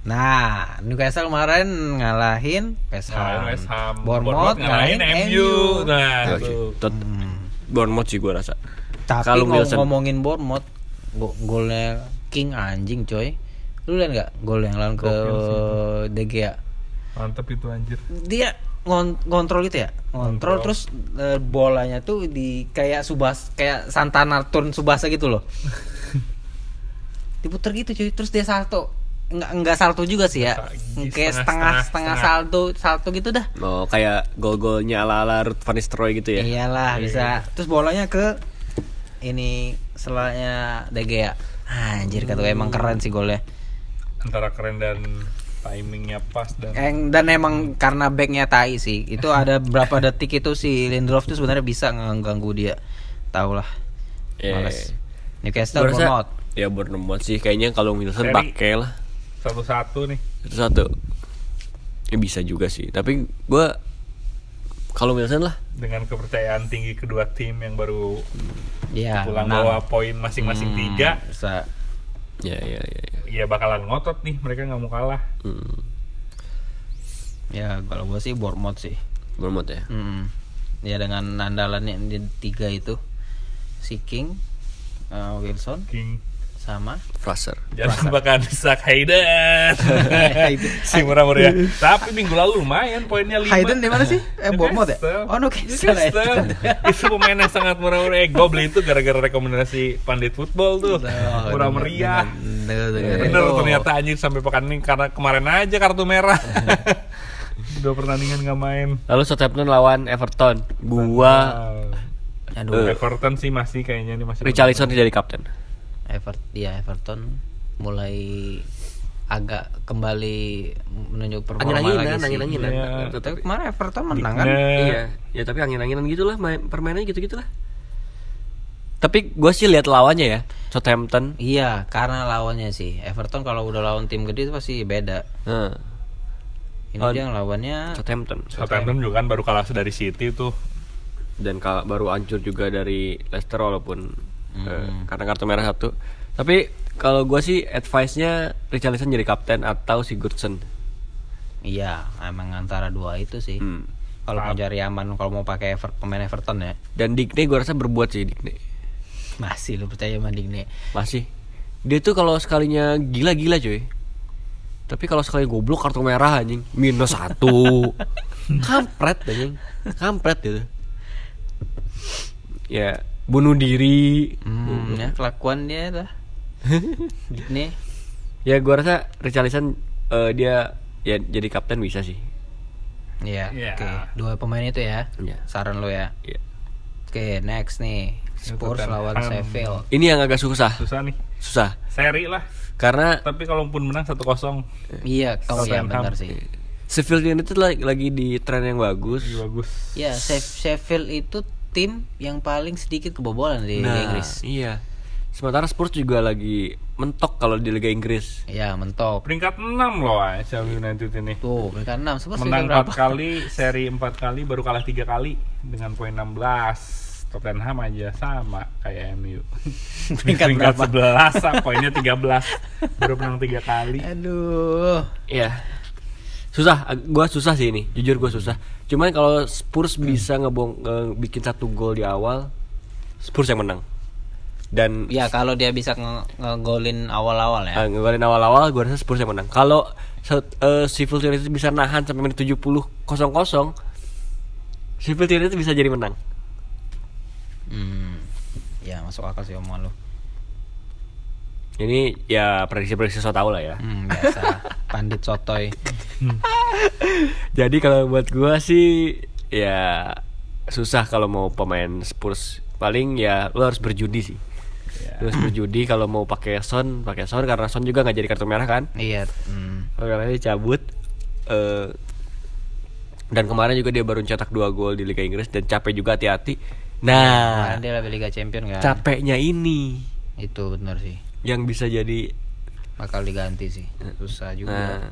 Nah, Newcastle kemarin ngalahin West Ham. Ngalahin West Ham. Bournemouth ngalahin ngalahin MU. MU. Nah, tuh. Tot- Bournemouth sih gua rasa Tapi Kalau ngom- Wilson. ngomongin Bournemouth, go- golnya King anjing coy. Lu lihat nggak gol yang lawan ke De Gea? Mantep itu anjir. Dia ngon- ngontrol itu ya, ngontrol terus eh, bolanya tuh di kayak subas kayak Santana turn Subasa gitu loh. Diputer gitu cuy, terus dia salto. enggak enggak salto juga sih ya. Setengah- Kayak setengah- setengah setengah setengah. salto salto gitu dah. Oh, kayak gol-golnya ala-ala Ruth van Nistelrooy gitu ya. Iyalah Iya, bisa. Terus bolanya ke ini selanya De Gea. Anjir kata gue emang keren sih golnya. Antara keren dan timingnya pas dan Eng- dan emang karena backnya tai sih. Itu ada berapa detik itu si Lindelof tuh sebenarnya bisa ngeganggu dia. Tau lah. Iya. Males. Newcastle Gua rasa- Bournemouth. Ya Bournemouth sih kayaknya kalau Wilson pakai lah. satu-satu nih. Itu satu. Ya bisa juga sih. Tapi gua kalau Wilson lah. dengan kepercayaan tinggi kedua tim yang baru Iya. pulang menang. bawa poin masing-masing Hmm, tiga Bisa. Ya ya ya. ya. ya bakalan ngotot nih mereka nggak mau kalah Hmm. Ya kalau gue sih Bournemouth sih. Bournemouth ya. Hmm. Ya dengan andalannya di tiga itu si King, eh, Wilson King sama Fraser. jangan lupakan Sak Hayden si murah-murah tapi minggu lalu lumayan poinnya lima Hayden di mana sih? Eh Bournemouth ya? Oh Newcastle. ya. Itu pemain yang sangat murah-murah eh, gue beli itu gara-gara rekomendasi pandit football tuh Oh, murah meriah denger- bener ternyata anjir sampai pekan ini karena kemarin aja kartu merah dua pertandingan nggak main Lalu Southampton lawan Everton. Gua. Aduh, Everton sih masih kayaknya ini masih Richarlison jadi kapten. Everton, ya Everton mulai agak kembali menunjuk performa Angin-anginan, lagi sih. angin-anginan. Iya. Tapi kemarin Everton menang kan? Digne. Iya, ya tapi angin-anginan gitulah main permainannya gitu-gitulah. Tapi gue sih lihat lawannya ya, Southampton. Iya, karena lawannya sih Everton kalau udah lawan tim gede itu pasti beda. Nah, Ini Oh. dia lawannya Southampton. Southampton juga kan baru kalah dari City tuh Dan kal- baru hancur juga dari Leicester walaupun Hmm. eh, karena kartu merah satu. Tapi kalau gue sih advice-nya Richarlison jadi kapten atau Sigurdsson. iya, emang antara dua itu sih. Hmm. Kalau mau cari aman, kalau mau pakai Ever- pemain Everton ya. Dan Digne gue rasa berbuat sih Digne. Masih lu percaya sama Digne. Masih. Dia tuh kalau sekalinya gila-gila cuy. Tapi kalau sekali goblok kartu merah anjing minus satu. Kampret anjing. Kampret gitu. Ya, bunuh diri. Hmm, ya kelakuan dia lah. Digne. Ya gua rasa Richarlison eh, dia ya jadi kapten bisa sih. Iya, Iya. oke. Dua pemain itu ya. Iya. Saran lu ya. Iya. Oke, next nih. Spurs Tottenham. lawan Sheffield. Ini yang agak susah. susah nih Susah. seri lah Karena tapi kalaupun menang 1-0 Iya, kalau ya Tottenham. benar sih. Sheffield United lagi, lagi di tren yang bagus. lebih bagus Ya, Sheff- Sheffield itu tim yang paling sedikit kebobolan di Liga Nah, Inggris. iya. Sementara Spurs juga lagi mentok kalau di Liga Inggris. Ya, mentok. peringkat 6 loh ah, Sheffield United ini Tuh, peringkat 6. Spurs menang peringkat 4 kali seri 4 kali baru kalah 3 kali dengan poin 16 Tottenham aja sama kayak MU Peringkat berapa? 11 ah, poinnya 13 baru menang 3 kali Aduh. Iya. Susah, gua susah sih ini. Jujur gua susah. Cuman kalau Spurs bisa ngebong nge- bikin satu gol di awal, Spurs yang menang. Dan Ya, kalau dia bisa nge- ngegolin awal-awal ya. uh, ngegolin awal-awal gua rasa Spurs yang menang. Kalau eh, Sheffield United bisa nahan sampai menit 70 kosong-kosong, Sheffield United bisa jadi menang. Hmm. Ya, masuk akal sih omongan lu. Ini ya prediksi-prediksi so tau lah ya. Hmm, biasa. Pandit sotoy. Jadi kalau buat gua sih ya susah kalau mau pemain Spurs. Paling ya lu harus berjudi sih. Ya. Lu harus berjudi kalau mau pakai Son, pakai Son karena Son juga nggak jadi kartu merah kan. Iya. Hmm. Karena dia cabut eh dan kemarin juga dia baru cetak dua gol di Liga Inggris dan capek juga hati-hati. Nah, Kemarin dia lebih Liga Champion kan. capeknya ini Itu benar sih. Yang bisa jadi Bakal diganti sih. Susah juga. nah,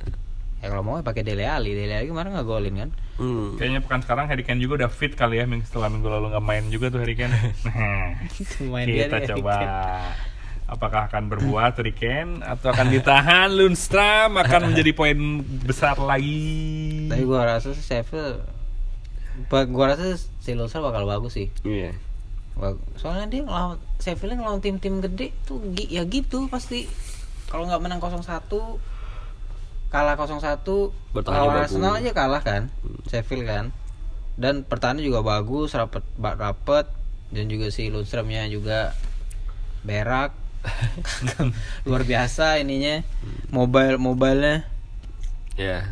Ya kalau mau ya pakai Dele Alli. Dele Alli kemarin nggak golin kan? hmm. kayaknya pekan sekarang Harry Kane juga udah fit kali ya minggu setelah minggu lalu nggak main juga tuh Harry Kane Nah, Main dia kita coba apakah akan berbuat Harry Kane atau akan ditahan Lundstram akan menjadi poin besar lagi Tapi gua rasa sih Sheffield gua rasa si Lundstram bakal bagus sih. Iya. Bag- Soalnya dia ngelawan Sheffield ngelawan tim-tim gede tuh ya gitu pasti. Kalau nggak menang 0-1 kalah 0-1 Bertahannya lawan. Arsenal aja kalah kan. Sheffield kan. Dan pertahanan juga bagus, rapet rapet dan juga si Lundstramnya juga berak. luar biasa ininya mobile mobilenya Ya.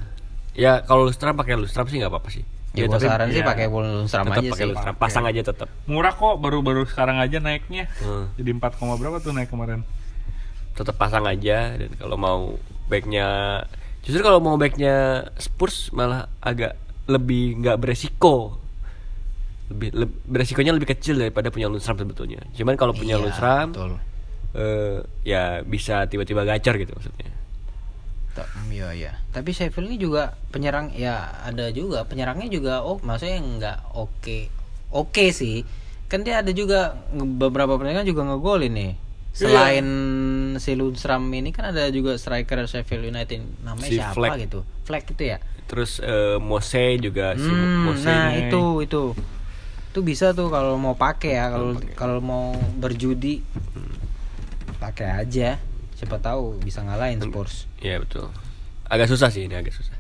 Ya kalau lustram pakai lustram sih nggak apa-apa sih. Ya, tapi saran sih ya, pakai tetap aja pakai sih lustram. Pasang aja tetap. Murah kok, baru-baru sekarang aja naiknya. Hmm. Jadi 4, koma berapa tuh naik kemarin? Tetap pasang aja dan kalau mau backnya justru kalau mau backnya Spurs malah agak lebih nggak beresiko lebih, leb- beresikonya lebih kecil daripada punya lustram sebetulnya cuman kalau punya Iya, lustram betul. eh, ya bisa tiba-tiba gacor gitu maksudnya Iya iya. Tapi Sheffield ini juga penyerang ya ada juga penyerangnya juga oh maksudnya nggak oke oke sih. Kan dia ada juga beberapa penyerang juga ngegolin nih. Selain si Lundstram ini kan ada juga striker Sheffield United namanya Si siapa Fleck. gitu. Fleck itu ya. terus eh, Mose juga si Hmm, Mose nah ini. itu itu itu bisa tuh kalau mau pakai ya kalau kalau mau berjudi pakai aja siapa tahu bisa ngalahin Spurs Iya betul. Agak susah sih ini agak susah.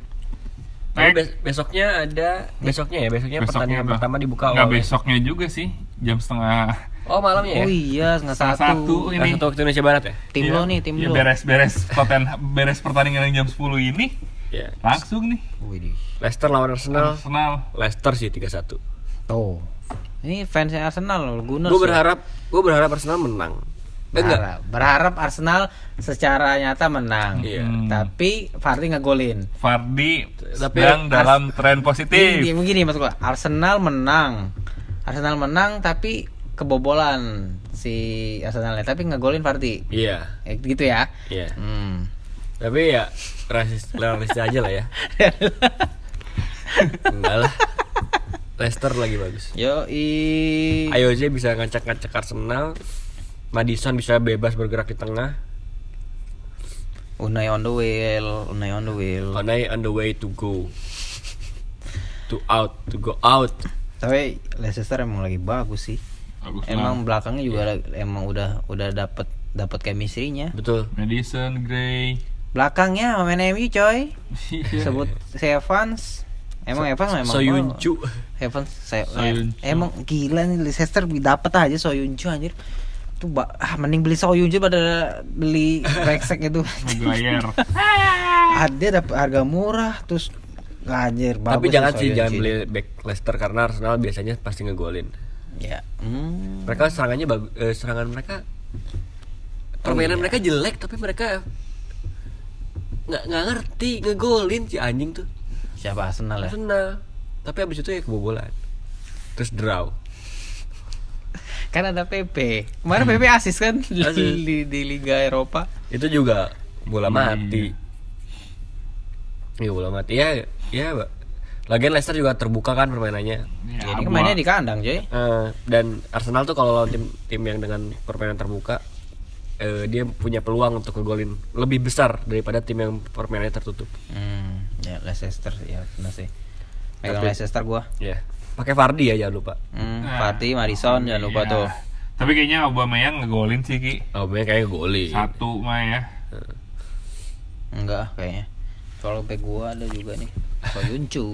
Tapi bes- besoknya ada besoknya ya besoknya, pertandingan tuh. pertama dibuka Nggak oleh- besoknya juga sih, jam setengah Oh malamnya ya. oh iya setengah satu, satu Nah, ini. satu waktu Indonesia Barat ya. tim Iya, lo nih tim iya, lo beres-beres Totten beres pertandingan yang jam 10 ini Iya. langsung nih Widih. Leicester lawan Arsenal. Arsenal. Leicester sih 3-1. tuh ini fansnya Arsenal loh Gunners Gue berharap gue berharap Arsenal menang. Enggak. berharap, berharap Arsenal secara nyata menang Iya. Hmm. tapi Fardi ngegolin Fardi Tapi sedang Ars- dalam tren positif. Gini, begini maksud gua, Arsenal menang. Arsenal menang tapi kebobolan si Arsenalnya tapi ngegolin Fardi. Iya. Eh, gitu ya. Iya. Hmm. Tapi ya rasis realistis aja lah ya. Enggak lah. Leicester lagi bagus. Yo i Ayoze bisa ngacak-ngacak Arsenal. Madison bisa bebas bergerak di tengah. Unai on the wheel, Unai on the wheel. Onai on the way to go. To out, to go out. Tapi Leicester emang lagi bagus sih. Bagus Emang belakangnya juga Iya. lagi- emang udah udah dapat dapat chemistry-nya. Betul. Madison, Gray. Belakangnya main MU coy. Iya. Sebut si Evans. Emang Evans memang Soyuncu. Evans saya Soyuncu. emang gila nih Leicester dapat aja Soyuncu anjir. Tuh ba- ah mending beli Soyuncu pada beli Rexek itu. Ada dapat harga murah terus anjir bagus Tapi jangan sih jangan beli back Leicester karena Arsenal biasanya pasti ngegolin. Ya. Hmm. Mereka serangannya bagus, eh, serangan mereka permainan iya. mereka jelek tapi mereka nggak nggak ngerti ngegolin si anjing tuh. Siapa Arsenal ya? Arsenal. Tapi abis itu ya kebobolan. Terus draw. Kan ada PP. Kemarin PP asis kan di, di, di Liga Eropa. Itu juga bola Iya. mati. Iya bola mati ya ya. Mbak. Lagian Leicester juga terbuka kan permainannya. Ya, Jadi gua- mainnya di kandang, coy. Eh, dan Arsenal tuh kalau lawan tim tim yang dengan permainan terbuka eh, dia punya peluang untuk ngegolin lebih besar daripada tim yang permainannya tertutup. Hmm, ya Leicester ya benar sih. Megang Leicester gua. Ya. Pakai Vardy ya jangan lupa. Hmm, Nah, Fatih, Madison jangan lupa iya. tuh. Tapi kayaknya Aubameyang ngegolin sih Ki. Oh, banyak kayak golin. Satu mah ya. Enggak kayaknya. Soalnya back gua ada juga nih. Soyuncu.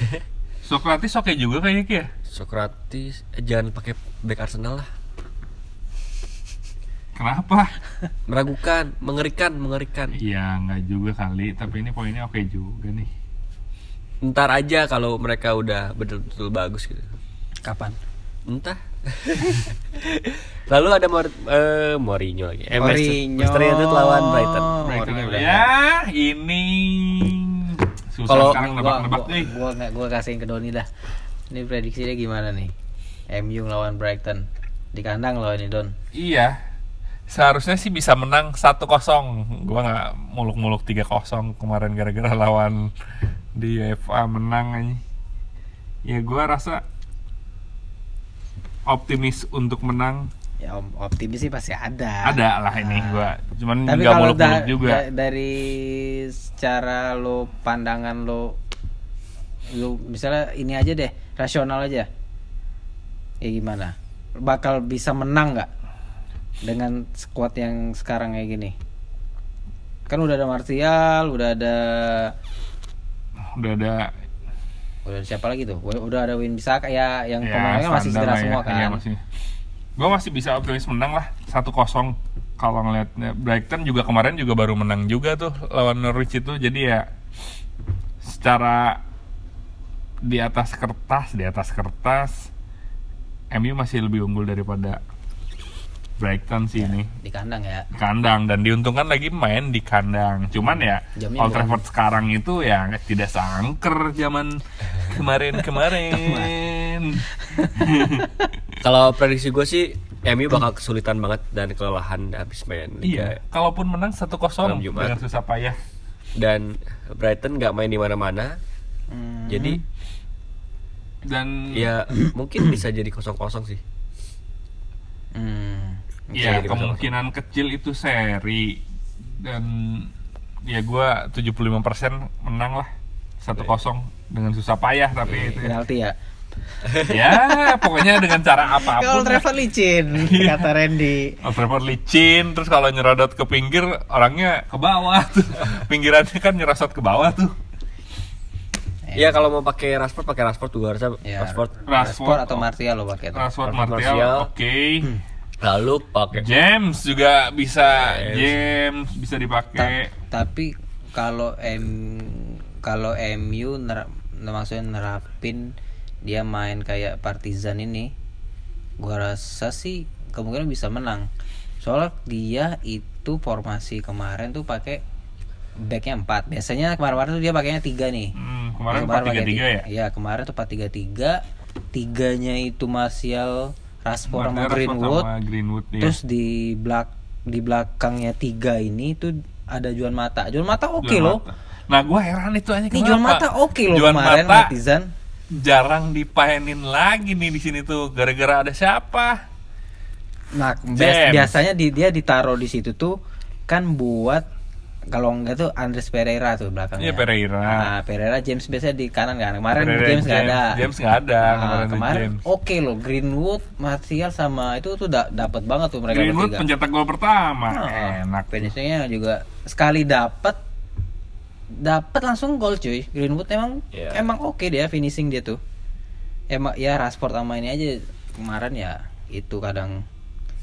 Sokratis oke juga kayaknya Ki ya. Sokratis eh, jangan pakai back Arsenal lah. Kenapa? Meragukan, mengerikan, mengerikan. Iya nggak juga kali, tapi ini poinnya oke juga nih. Ntar aja kalau mereka udah betul-betul bagus gitu. Kapan? Entah. Lalu ada Mor eh, Mourinho lagi. Eh, Manchester- Mourinho. Manchester United lawan Brighton. Brighton Mourinho udah. ya ini susah Kalau- sekarang gua, nebak-nebak gua, nih. gua, nggak- gua kasihin ke Doni dah. Ini prediksinya gimana nih? MU lawan Brighton. Di kandang loh ini Don. Iya. Seharusnya sih bisa menang 1-0. Gua nggak muluk-muluk 3-0 kemarin gara-gara lawan di FA menang aja. Ya gua rasa optimis untuk menang Ya optimis sih pasti ada. ada lah ini gua. Cuman Tapi kalau muluk-muluk da- juga. da- dari secara lo pandangan lo lo misalnya ini aja deh rasional aja ya gimana bakal bisa menang nggak dengan squad yang sekarang kayak gini kan udah ada Martial udah ada Udah ada udah ada siapa lagi tuh udah ada Win Bisaka ya yang ya, pemainnya masih standar cedera ya. semua Iya, kan masih. gue masih bisa optimis menang lah 1-0 kalau ngeliatnya Brighton juga kemarin juga baru menang juga tuh lawan Norwich itu jadi ya secara di atas kertas di atas kertas MU masih lebih unggul daripada Brighton sih ini di kandang ya kandang dan diuntungkan lagi main di kandang cuman ya Jamnya Old bukan- Trafford sekarang itu ya tidak sangker zaman kemarin-kemarin Kalau prediksi gue sih MU bakal kesulitan banget dan kelelahan habis main iya Liga. kalaupun menang 1-0 Malam Jumat. dengan susah payah Dan Brighton nggak main di mana-mana. Hmm. Jadi dan ya mungkin bisa jadi kosong-kosong sih. Hmm. Ya jadi kemungkinan kecil itu seri. Dan ya gua 75% menang lah. 1-0 dengan susah payah tapi itu ya. penalti ya. Ya pokoknya dengan cara apa pun kalau travel licin kata Randy. Old Trafford licin terus kalau nyerodot ke pinggir orangnya ke bawah tuh. Pinggirannya kan nyerosot ke bawah tuh. Ya kalau mau pakai Rashford pakai Rashford juga harusnya Ya, Rashford. Rashford atau Martial lo pakai. Rashford Rashford Martial Martial. oke Lalu pakai James juga bisa James. James bisa Ta- dipakai tapi kalau M kalau MU ner maksudnya nerapin dia main kayak Partizan ini gua rasa sih kemungkinan bisa menang. Soalnya dia itu formasi kemarin tuh pakai backnya 4 biasanya kemarin-kemarin tuh dia pakainya tiga nih. Hmm, kemarin Kemarin 4-3-3 pakai ya? tiga- Iya, kemarin tuh 4-3-3. Tiganya itu Martial, Rashford sama Greenwood. sama Greenwood ya. Terus di belak di belakangnya tiga ini tuh ada Juan Mata. Juan Mata oke Juan loh. Mata. Nah, gua heran itu aja Nih Juan Mata oke loh Juan kemarin Mata netizen. jarang dipainin lagi nih di sini tuh gara-gara ada siapa? Nah, bias- James. biasanya di, dia ditaruh di situ tuh kan buat kalau enggak tuh Andres Pereira tuh belakangnya. Iya Pereira. Nah, Pereira James biasanya di kanan kan. Kemarin Pereira, James nggak ada. James nggak ada Nah, kemarin, kemarin oke loh Greenwood, Martial sama itu tuh da dapat banget tuh mereka Greenwood bertiga. pencetak gol pertama. Nah, Enak. finishingnya juga sekali dapat dapat langsung gol cuy. Greenwood emang Iya. emang oke dia finishing dia tuh. Emang ya Rashford sama ini aja kemarin ya itu kadang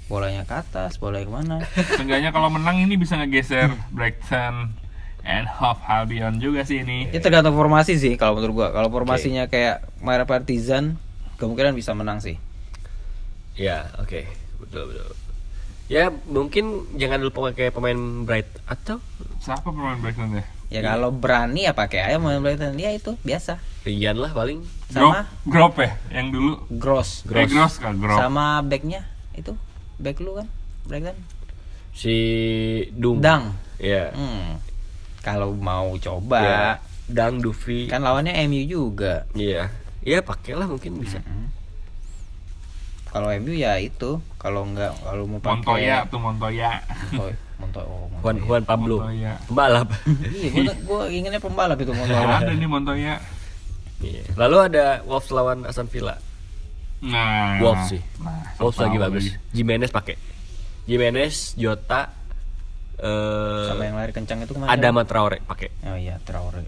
bolanya ke atas, bolanya ke mana. Seenggaknya kalau menang ini bisa ngegeser Brighton and Hove Albion juga sih ini. Itu tergantung formasi sih kalau menurut gua. Kalau formasinya kayak Mara Partizan kemungkinan bisa menang sih. Ya, oke. Betul, betul. Ya, mungkin jangan lupa pakai pemain Bright atau Siapa pemain Brighton ya? Ya kalau berani ya pakai aja main Brighton. Ya itu biasa. Rian lah paling. Sama Grop, Grop ya yang dulu. Gross. Eh, Gross kan Grop. Sama backnya itu back lu kan Brighton. Si Dung. Dang. Ya. Hmm. Kalau mau coba Ya. Dang Dufi. kan lawannya MU juga. Iya. Iya, pakailah mungkin bisa. Kalau MU ya itu, kalau enggak kalau mau pakai Montoya tuh Montoya. Montoya. Montoya. Oh, Montoya. Juan Juan Pablo. Montoya. Pembalap. Iya, gua, gua inginnya pembalap itu Nggak Montoya. ada nih Montoya. Iya. Lalu ada Wolves lawan Aston Villa. Nah. Wolves sih. Nah, Wolves lagi bagus. Jimenez pakai. Jimenez, Jota, eh Sama yang lari kencang itu kemarin. Adama Traore pakai. Oh iya, Traore.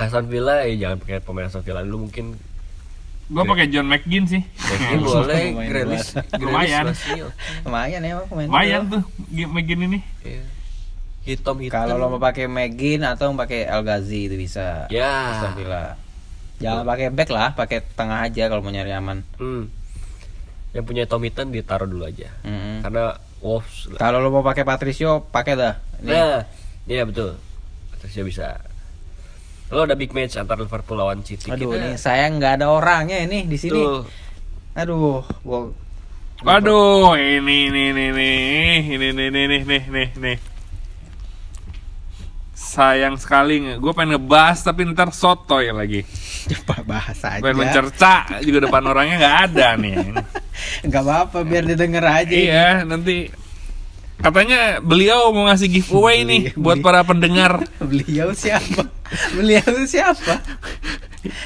Aston Villa ya jangan pakai pemain Aston Villa dulu mungkin Gua pakai John McGinn sih. Mungkin boleh Grealish, Lumayan. Lumayan ya pemain. Lumayan tuh McGinn ini. Iya. Hitam hitam. Kalau lo mau pakai Megin atau mau pakai El Ghazi itu bisa. Ya. Aston Villa. Jangan pakai back lah, pakai tengah aja kalau mau nyari aman. Hmm. Yang punya Tom Hinton ditaruh dulu aja. Mm-mm. Karena Wolves. Kalau lo mau pakai Patricio, pakai dah. Ini Nah, iya betul. Patricia bisa. Lalu ada big match antara Liverpool lawan City. Aduh, Kita- ini saya nggak ada orangnya ini di sini. Tuh. Aduh, gua Waduh, ini ini ini ini ini ini ini nih nih nih nih. Sayang sekali, gue pengen ngebahas tapi ntar sotoy lagi. coba bahas aja. Pengen mencerca juga depan orangnya nggak ada nih. Nggak apa-apa, biar didengar aja. iya, nanti katanya beliau mau ngasih giveaway nih Beli- buat para pendengar. Beliau siapa? Beliau siapa?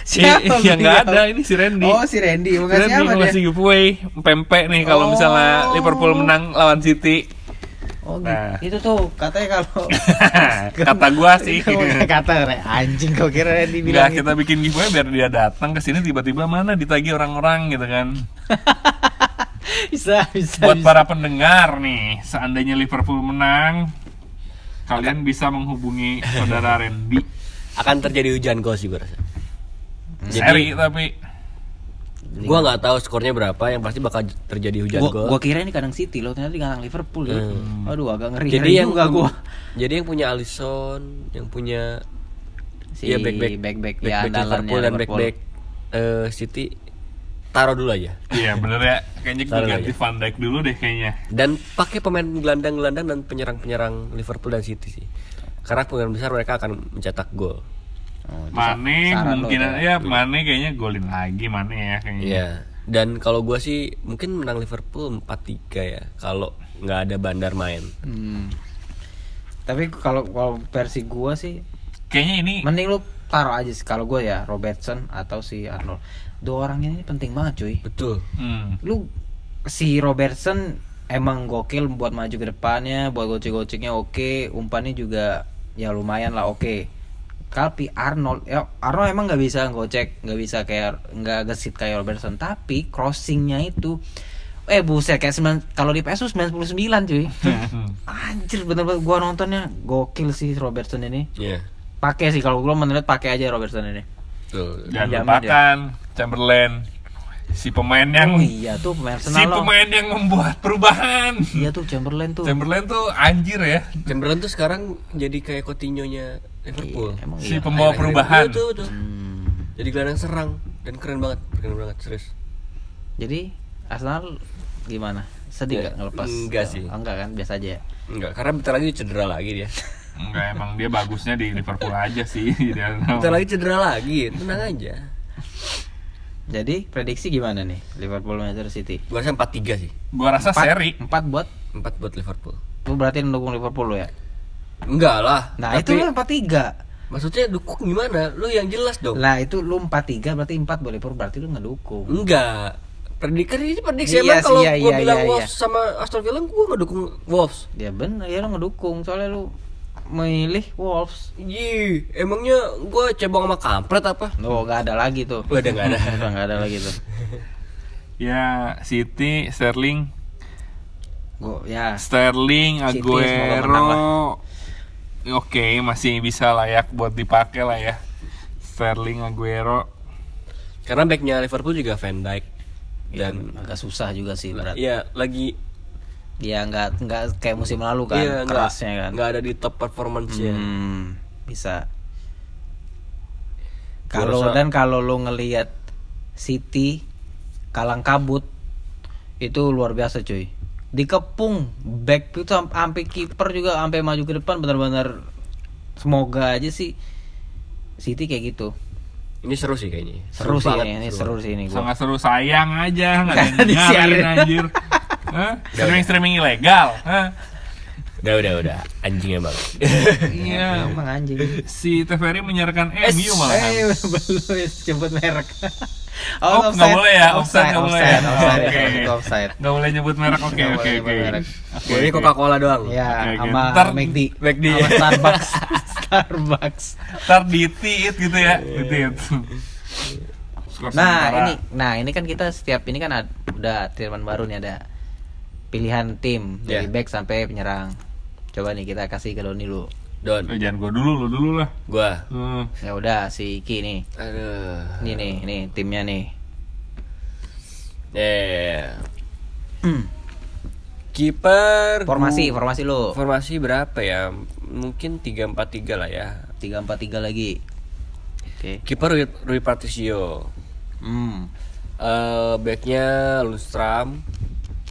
Iya, beliau? nggak ada ini si Randy. Oh, si Randy. Mau ngasih Randy apa mau ngasih giveaway pempek nih kalau Oh. misalnya Liverpool menang lawan City. Oh, gitu. Nah. itu tuh katanya kalau Kata gua sih. kata Re- anjing kau kira Randy Enggak, bilang gitu. kita bikin giveaway biar dia datang ke sini tiba-tiba mana ditagi orang-orang gitu kan. bisa bisa Buat bisa. para pendengar nih, seandainya Liverpool menang, kalian bisa menghubungi saudara Randy. Akan terjadi hujan sih gue rasa. Seri tapi Gua nggak tahu skornya berapa, yang pasti bakal terjadi hujan gua, gol. gua kira ini kadang City loh ternyata di kandang Liverpool ya. Hmm. Aduh agak ngeri, jadi yang juga gua. jadi yang punya Alisson, yang punya Si ya back back back back, back, ya back Liverpool dan back back eh, City taruh dulu aja. Iya bener ya, kayaknya gue Taruh ganti aja. Van Dijk dulu deh kayaknya. Dan pakai pemain gelandang-gelandang dan penyerang-penyerang Liverpool dan City sih. Karena kemungkinan besar mereka akan mencetak gol. Oh, Mane mungkin ya Mane kayaknya golin lagi Mane ya kayaknya. Iya. Dan kalau gua sih mungkin menang Liverpool 4-3 ya kalau nggak ada Bandar main. Hmm. Tapi kalau kalau versi gua sih Kayaknya ini mending lu taruh aja sih kalau gua ya Robertson atau si Arnold. Dua orang ini penting banget cuy. Betul. hmm, Lu si Robertson emang gokil buat maju ke depannya, buat gocek-goceknya oke, umpannya juga ya lumayan lah oke. Tapi Arnold, ya Arnold emang nggak bisa gocek, nggak bisa kayak nggak gesit kayak Robertson, tapi crossingnya itu eh buset kayak 9 kalau di PSU 99 cuy. Anjir bener-bener gua nontonnya gokil sih Robertson ini. Iya. Pakai sih kalau gua menurut pakai aja Robertson ini. Betul. jangan lupakan Chamberlain si pemain yang Oh iya tuh pemain si Arsenal loh. pemain yang membuat perubahan. Iya tuh Chamberlain tuh. Chamberlain tuh anjir ya. Chamberlain tuh sekarang jadi kayak Coutinho-nya Liverpool. Emang Si iya. pembawa perubahan. Betul, betul. Hmm. Jadi gelandang serang dan keren banget, keren banget serius. Jadi Arsenal gimana? Sedih Ya, gak ngelepas? enggak sih. Oh, enggak kan, biasa aja ya. Enggak, karena bentar lagi cedera lagi dia. Enggak emang dia bagusnya di Liverpool aja sih. Dia- Bentar lagi cedera lagi, tenang aja. Jadi prediksi gimana nih Liverpool Manchester City? Gua rasa 4-3 sih. Gua rasa Empat- seri. Empat buat 4 buat Liverpool. lu berarti mendukung Liverpool lo ya? Enggak lah. Nah, itu lu empat tiga. maksudnya dukung gimana? Lu yang jelas dong. Lah itu lu empat tiga berarti empat buat Liverpool berarti lu ngedukung. Enggak. Prediksi ini prediksi Iya emang sih, kalau iya, gua iya, bilang iya, Wolves sama Aston Villa gua nggak dukung Wolves. Ya bener ya lu ngedukung soalnya lu memilih Wolves. Ih, emangnya gua cebong sama kampret apa? Oh, gak ada lagi tuh. Udah nggak ada. Udah nggak ada lagi tuh. Ya City, Sterling, Gua ya Sterling, Aguero. Oke, masih bisa layak buat dipakai lah ya. Sterling, Aguero. Karena backnya Liverpool juga Van Dijk dan agak susah juga sih berat. ya lagi Ya nggak nggak kayak musim lalu kan iya, kerasnya kan. nggak ada di top performance-nya. Hmm, bisa. Kalau dan kalau lo ngelihat City kalang kabut itu luar biasa cuy. Dikepung back itu sam- sampai kiper juga sampai maju ke depan benar-benar semoga aja sih City kayak gitu. Ini seru sih kayaknya. Seru, sih banget, ini, ini seru seru sih ini gua. Sangat seru sayang aja nggak ada yang Disiarin. anjir. Hah? Streaming streaming ilegal. Hah? Udah udah udah anjing emang. Iya. Emang anjing. Si TVRI menyiarkan MU malahan. Eh, belum sebut merek. Oh, nggak boleh ya? Offside nggak boleh ya? offside, offside. Nggak boleh nyebut merek. Oke Nggak oke boleh oke. Ini oke. Coca-Cola doang. Ya, sama McD. McD. Sama Starbucks. Starbucks. Ntar ditit gitu ya, ditit. Skor Nah, ini nah ini kan kita setiap ini kan ada, udah treatment baru nih ada pilihan tim dari Ya. back sampai penyerang. Coba nih kita kasih ke Doni dulu. Don. Eh, jangan gua dulu, lu dulu lah. Gua. Hmm. Ya udah si Iki nih. Aduh. Ini nih, ini timnya nih. Eh. Hmm. Kiper Formasi, gua- formasi lu. Formasi berapa ya? Mungkin 3-4-3 lah ya. 3-4-3 lagi. Oke. Kiper Rui, Rui Patricio. Hmm. Eh backnya Lundstram.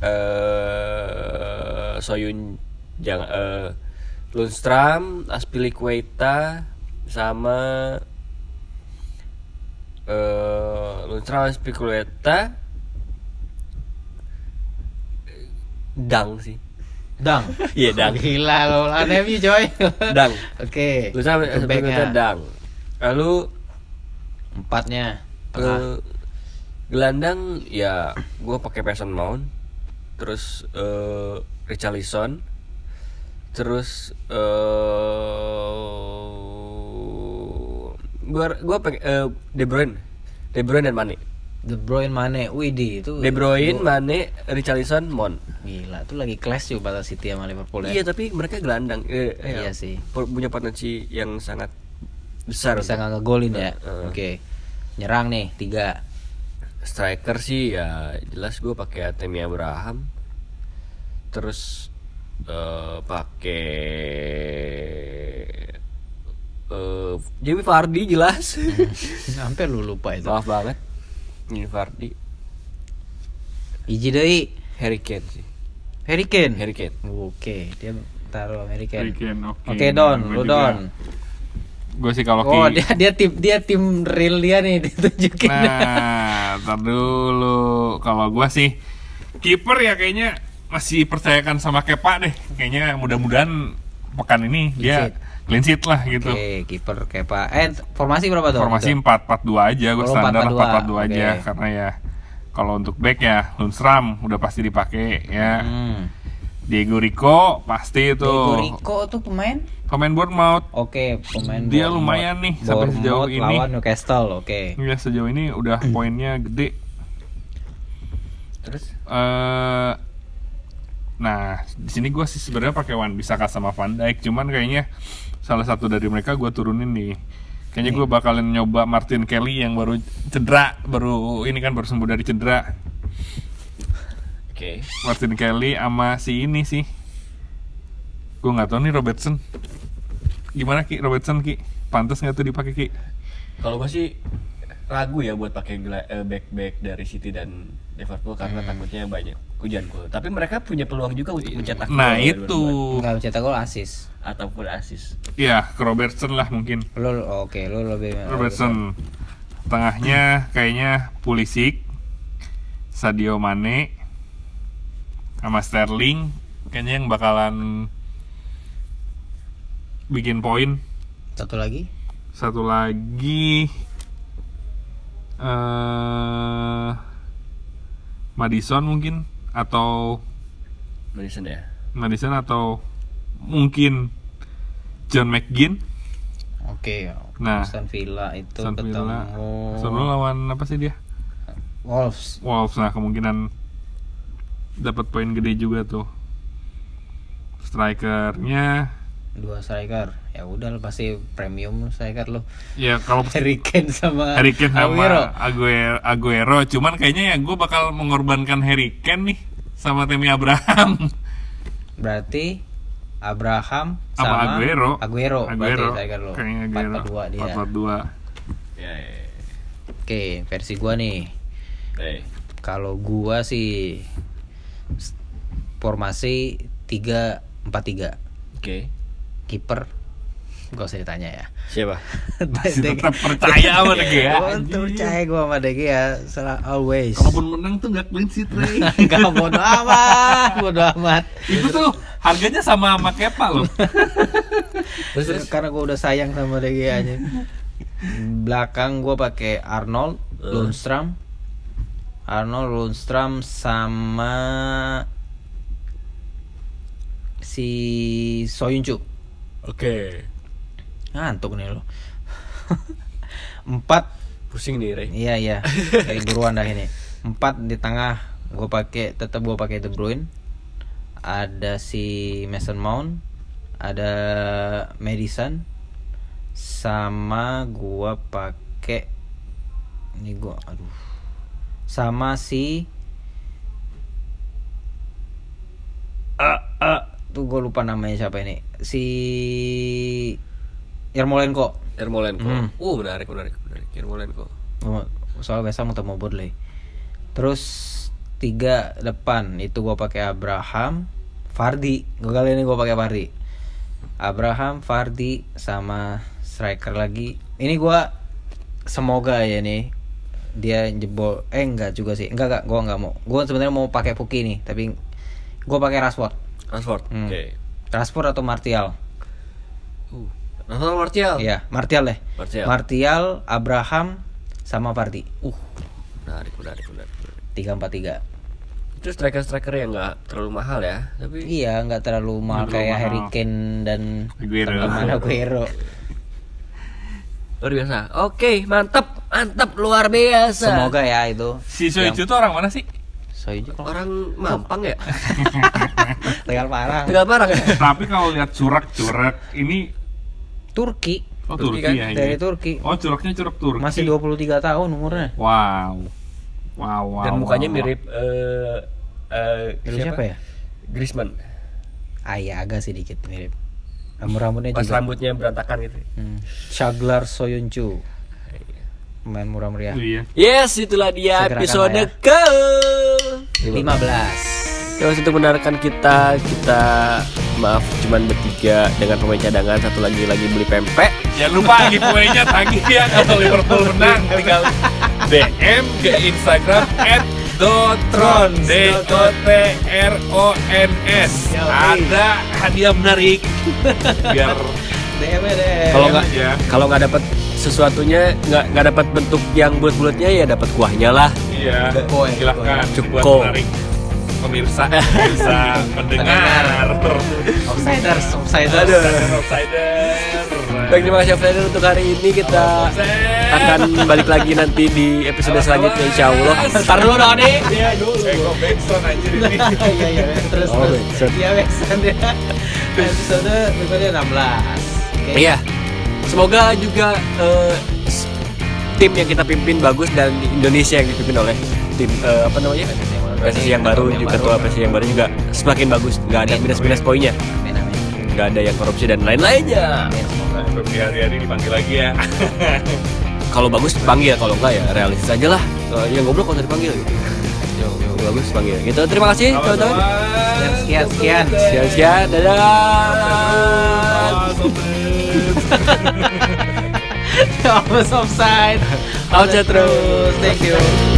Eh Soyun jangan eh Lundstram, Aspilicueta sama eh Lundstram Aspilicueta Dang sih. Dang. Iya, Dang. Gila lo, aneh MU coy. Dang. Oke. Lundstram Itu Aspilicueta. Dang. Lalu Empatnya. Tengah. Eh, gelandang ya gue pakai Mason Mount terus eh Richarlison terus eh gua gua pakai eh, De Bruyne De Bruyne dan Mane De Bruyne, Mane, Widi itu De Bruyne, Mane, Richarlison, Mon. gila itu lagi clash juga pada City sama Liverpool ya. Iya tapi mereka gelandang. Eh, Iya eh, sih. pu- Punya potensi yang sangat besar. Bisa nggak ngegolin ya. Heeh. Oke. Nyerang nih tiga. striker sih ya jelas gue pakai Temi Abraham. Terus eh pakai eh Jamie Vardy jelas. Hampir lu lupa itu. Maaf banget. Jamie Vardy. Iji deui Harry Kane sih. Harry Kane. Harry Kane. Oke, dia taruh American. Harry Kane, oke. Oke, Don, Gua lu. Don. Gue sih kalau Oh, dia dia tim dia tim real dia nih ditunjukin. Nah, tar dulu. Kalau gua sih kiper ya kayaknya masih percayakan sama Kepa deh. Kayaknya mudah-mudahan pekan ini dia clean sheet lah gitu. Oke, kiper Kepa. Eh, formasi berapa tuh? Formasi Itu? 4-4-2 aja, gue Oh, standar 4-4-2. 4-4-2 aja Oke. karena ya kalau untuk back ya Lundstram udah pasti dipakai ya. Hmm. Diego Rico pasti itu. Diego Rico tuh pemain? Pemain Bournemouth. Oke, pemain Dia Bournemouth. lumayan nih sampai Bournemouth sejauh ini. lawan Newcastle, oke. Ya sejauh ini udah poinnya gede. Terus eh nah di sini gue sih sebenarnya pakai Wan Bisaka sama Van Dijk cuman kayaknya salah satu dari mereka gue turunin nih. Kayaknya gue bakalan nyoba Martin Kelly yang baru cedera baru ini kan baru sembuh dari cedera. Oke. Martin Kelly sama si ini sih. Gue nggak tahu nih Robertson. Gimana ki? Robertson ki? Pantas nggak tuh dipakai ki? Kalau gue sih ragu ya buat pakai eh, back-back dari City dan Liverpool karena Hmm. takutnya banyak hujan gol. Tapi mereka punya peluang juga untuk mencetak nah gol itu Enggak mencetak gol asis. ataupun asis. ya ke Robertson lah mungkin Lu oke, lu lebih Robertson tengahnya kayaknya Pulisic Sadio Mane sama Sterling kayaknya yang bakalan bikin poin Satu lagi? satu lagi eh Madison mungkin atau Madison ya. Madison atau mungkin John McGinn Oke. Nah, Aston Villa itu Aston ketemu Villa Aston Villa lawan apa sih dia Wolves. Wolves nah kemungkinan dapat poin gede juga tuh strikernya Dua striker. Ya udah lu pasti premium striker lu. ya kalau Harry Kane sama Harry Kane sama Aguero. Aguero, Aguero. cuman kayaknya ya gue bakal mengorbankan Harry Kane nih sama Temi Abraham Berarti Abraham sama, sama, Aguero Aguero, berarti Aguero striker lu. kayaknya Aguero 4-4-2 dia. 4-4-2 Ya. ya, ya. Oke, versi gua nih. Eh, Kalau gua sih formasi 3-4-3. Oke. Kiper gak usah ditanya ya. Siapa? masih tetap percaya sama Gea Oh, percaya gua sama De Gea, salah always. kalaupun menang tuh nggak clean sheet Ray. Enggak bodo amat, bodo amat. itu tuh harganya sama sama Kepa loh Terus, terus? Karena gua udah sayang sama De Gea aja. Belakang gua pakai Arnold, Lundstram. Arnold, Lundstram sama si Soyuncu. Oke. Ngantuk nih lo. Empat Pusing nih, Rey. Iya iya. Kayak buruan dah ini. Empat di tengah gue pakai tetap gue pakai De Bruyne. Ada si Mason Mount, ada Madison, sama gua pakai ini gua aduh sama si ah ah tuh gue lupa namanya siapa ini si Yarmolenko Yarmolenko. Hmm. Uh, menarik, menarik, menarik. Yarmolenko. Oh, soalnya biasa mau temu Bodley terus tiga depan itu gua pakai Abraham Fardi gue kali ini gua pakai Fardi Abraham Fardi sama striker lagi ini gua semoga ya nih dia jebol eh enggak juga sih enggak enggak gua enggak mau gua sebenarnya mau pakai Puki nih tapi gua pakai Rashford Rashford. Hmm. Oke. Rashford atau Martial Rashford Martial. Iya Martial deh Martial. Martial Abraham sama Fardi Uh. Menarik, menarik, menarik. tiga empat tiga Itu striker-striker yang nggak terlalu mahal ya, tapi Iya, nggak terlalu mahal terlalu kayak mahal. Harry Kane dan Aguero. teman Aguero. luar biasa. Oke, mantap. mantap luar biasa Semoga ya itu. Si Soichu tuh orang mana sih? Kalau orang mampang ya tegal parah. tinggal parah ya Tapi kalau lihat curak-curak ini Turki oh Turki Turki, kan? ya dari Turki. Oh, curaknya curak Turki. Masih 23 tahun umurnya. Wow. Wow, wow. dan mukanya wow. mirip eh eh, Mirip siapa ya? Griezmann Ah iya agak sedikit mirip. Rambut-rambutnya pas juga. rambutnya berantakan gitu Hmm. Shaglar Soyuncu. Pemain murah meriah. Oh, iya. yes itulah dia Segera episode kalah ke 15. Terima kasih untuk mendengarkan kita kita maaf cuman bertiga dengan pemain cadangan satu lagi lagi beli pempek Jangan lupa giveaway-nya tagih ya kalau Liverpool menang tinggal DM ke Instagram @dotron D O T R O N S. Ada hadiah menarik. Biar DM deh. kalau nggak aja. kalau nggak dapat sesuatunya nggak nggak dapat bentuk yang bulat-bulatnya ya dapat kuahnya lah iya, silahkan Cukup. menarik pemirsa, pemirsa pendengar. Outsiders, outsiders. Aduh. Outsider. Baik terima kasih Freddy untuk hari ini kita akan balik lagi nanti di episode selanjutnya Insya Allah Ntar dulu dong nih Iya dulu. Eh, kok backsound anjir ini. Iya iya terus Oh, terus. Iya backsound ya. Episode berikutnya 16. Oke. Iya Semoga juga eh, tim yang kita pimpin bagus dan Indonesia yang dipimpin oleh tim eh, apa namanya PSSI yang baru juga ketua PSSI yang baru juga semakin bagus. Nggak ada minus minus poinnya. Nggak ada yang korupsi dan lain-lainnya. Febri hari-hari dipanggil lagi ya. kalau bagus panggil. Kalau enggak ya realistis aja lah. Kalau yang goblok kalau dipanggil. Gitu bagus panggil. Gitu. Terima kasih teman-teman. Sekian sekian. sekian. Sekian dadah. Almost offside. Out terus Thank you.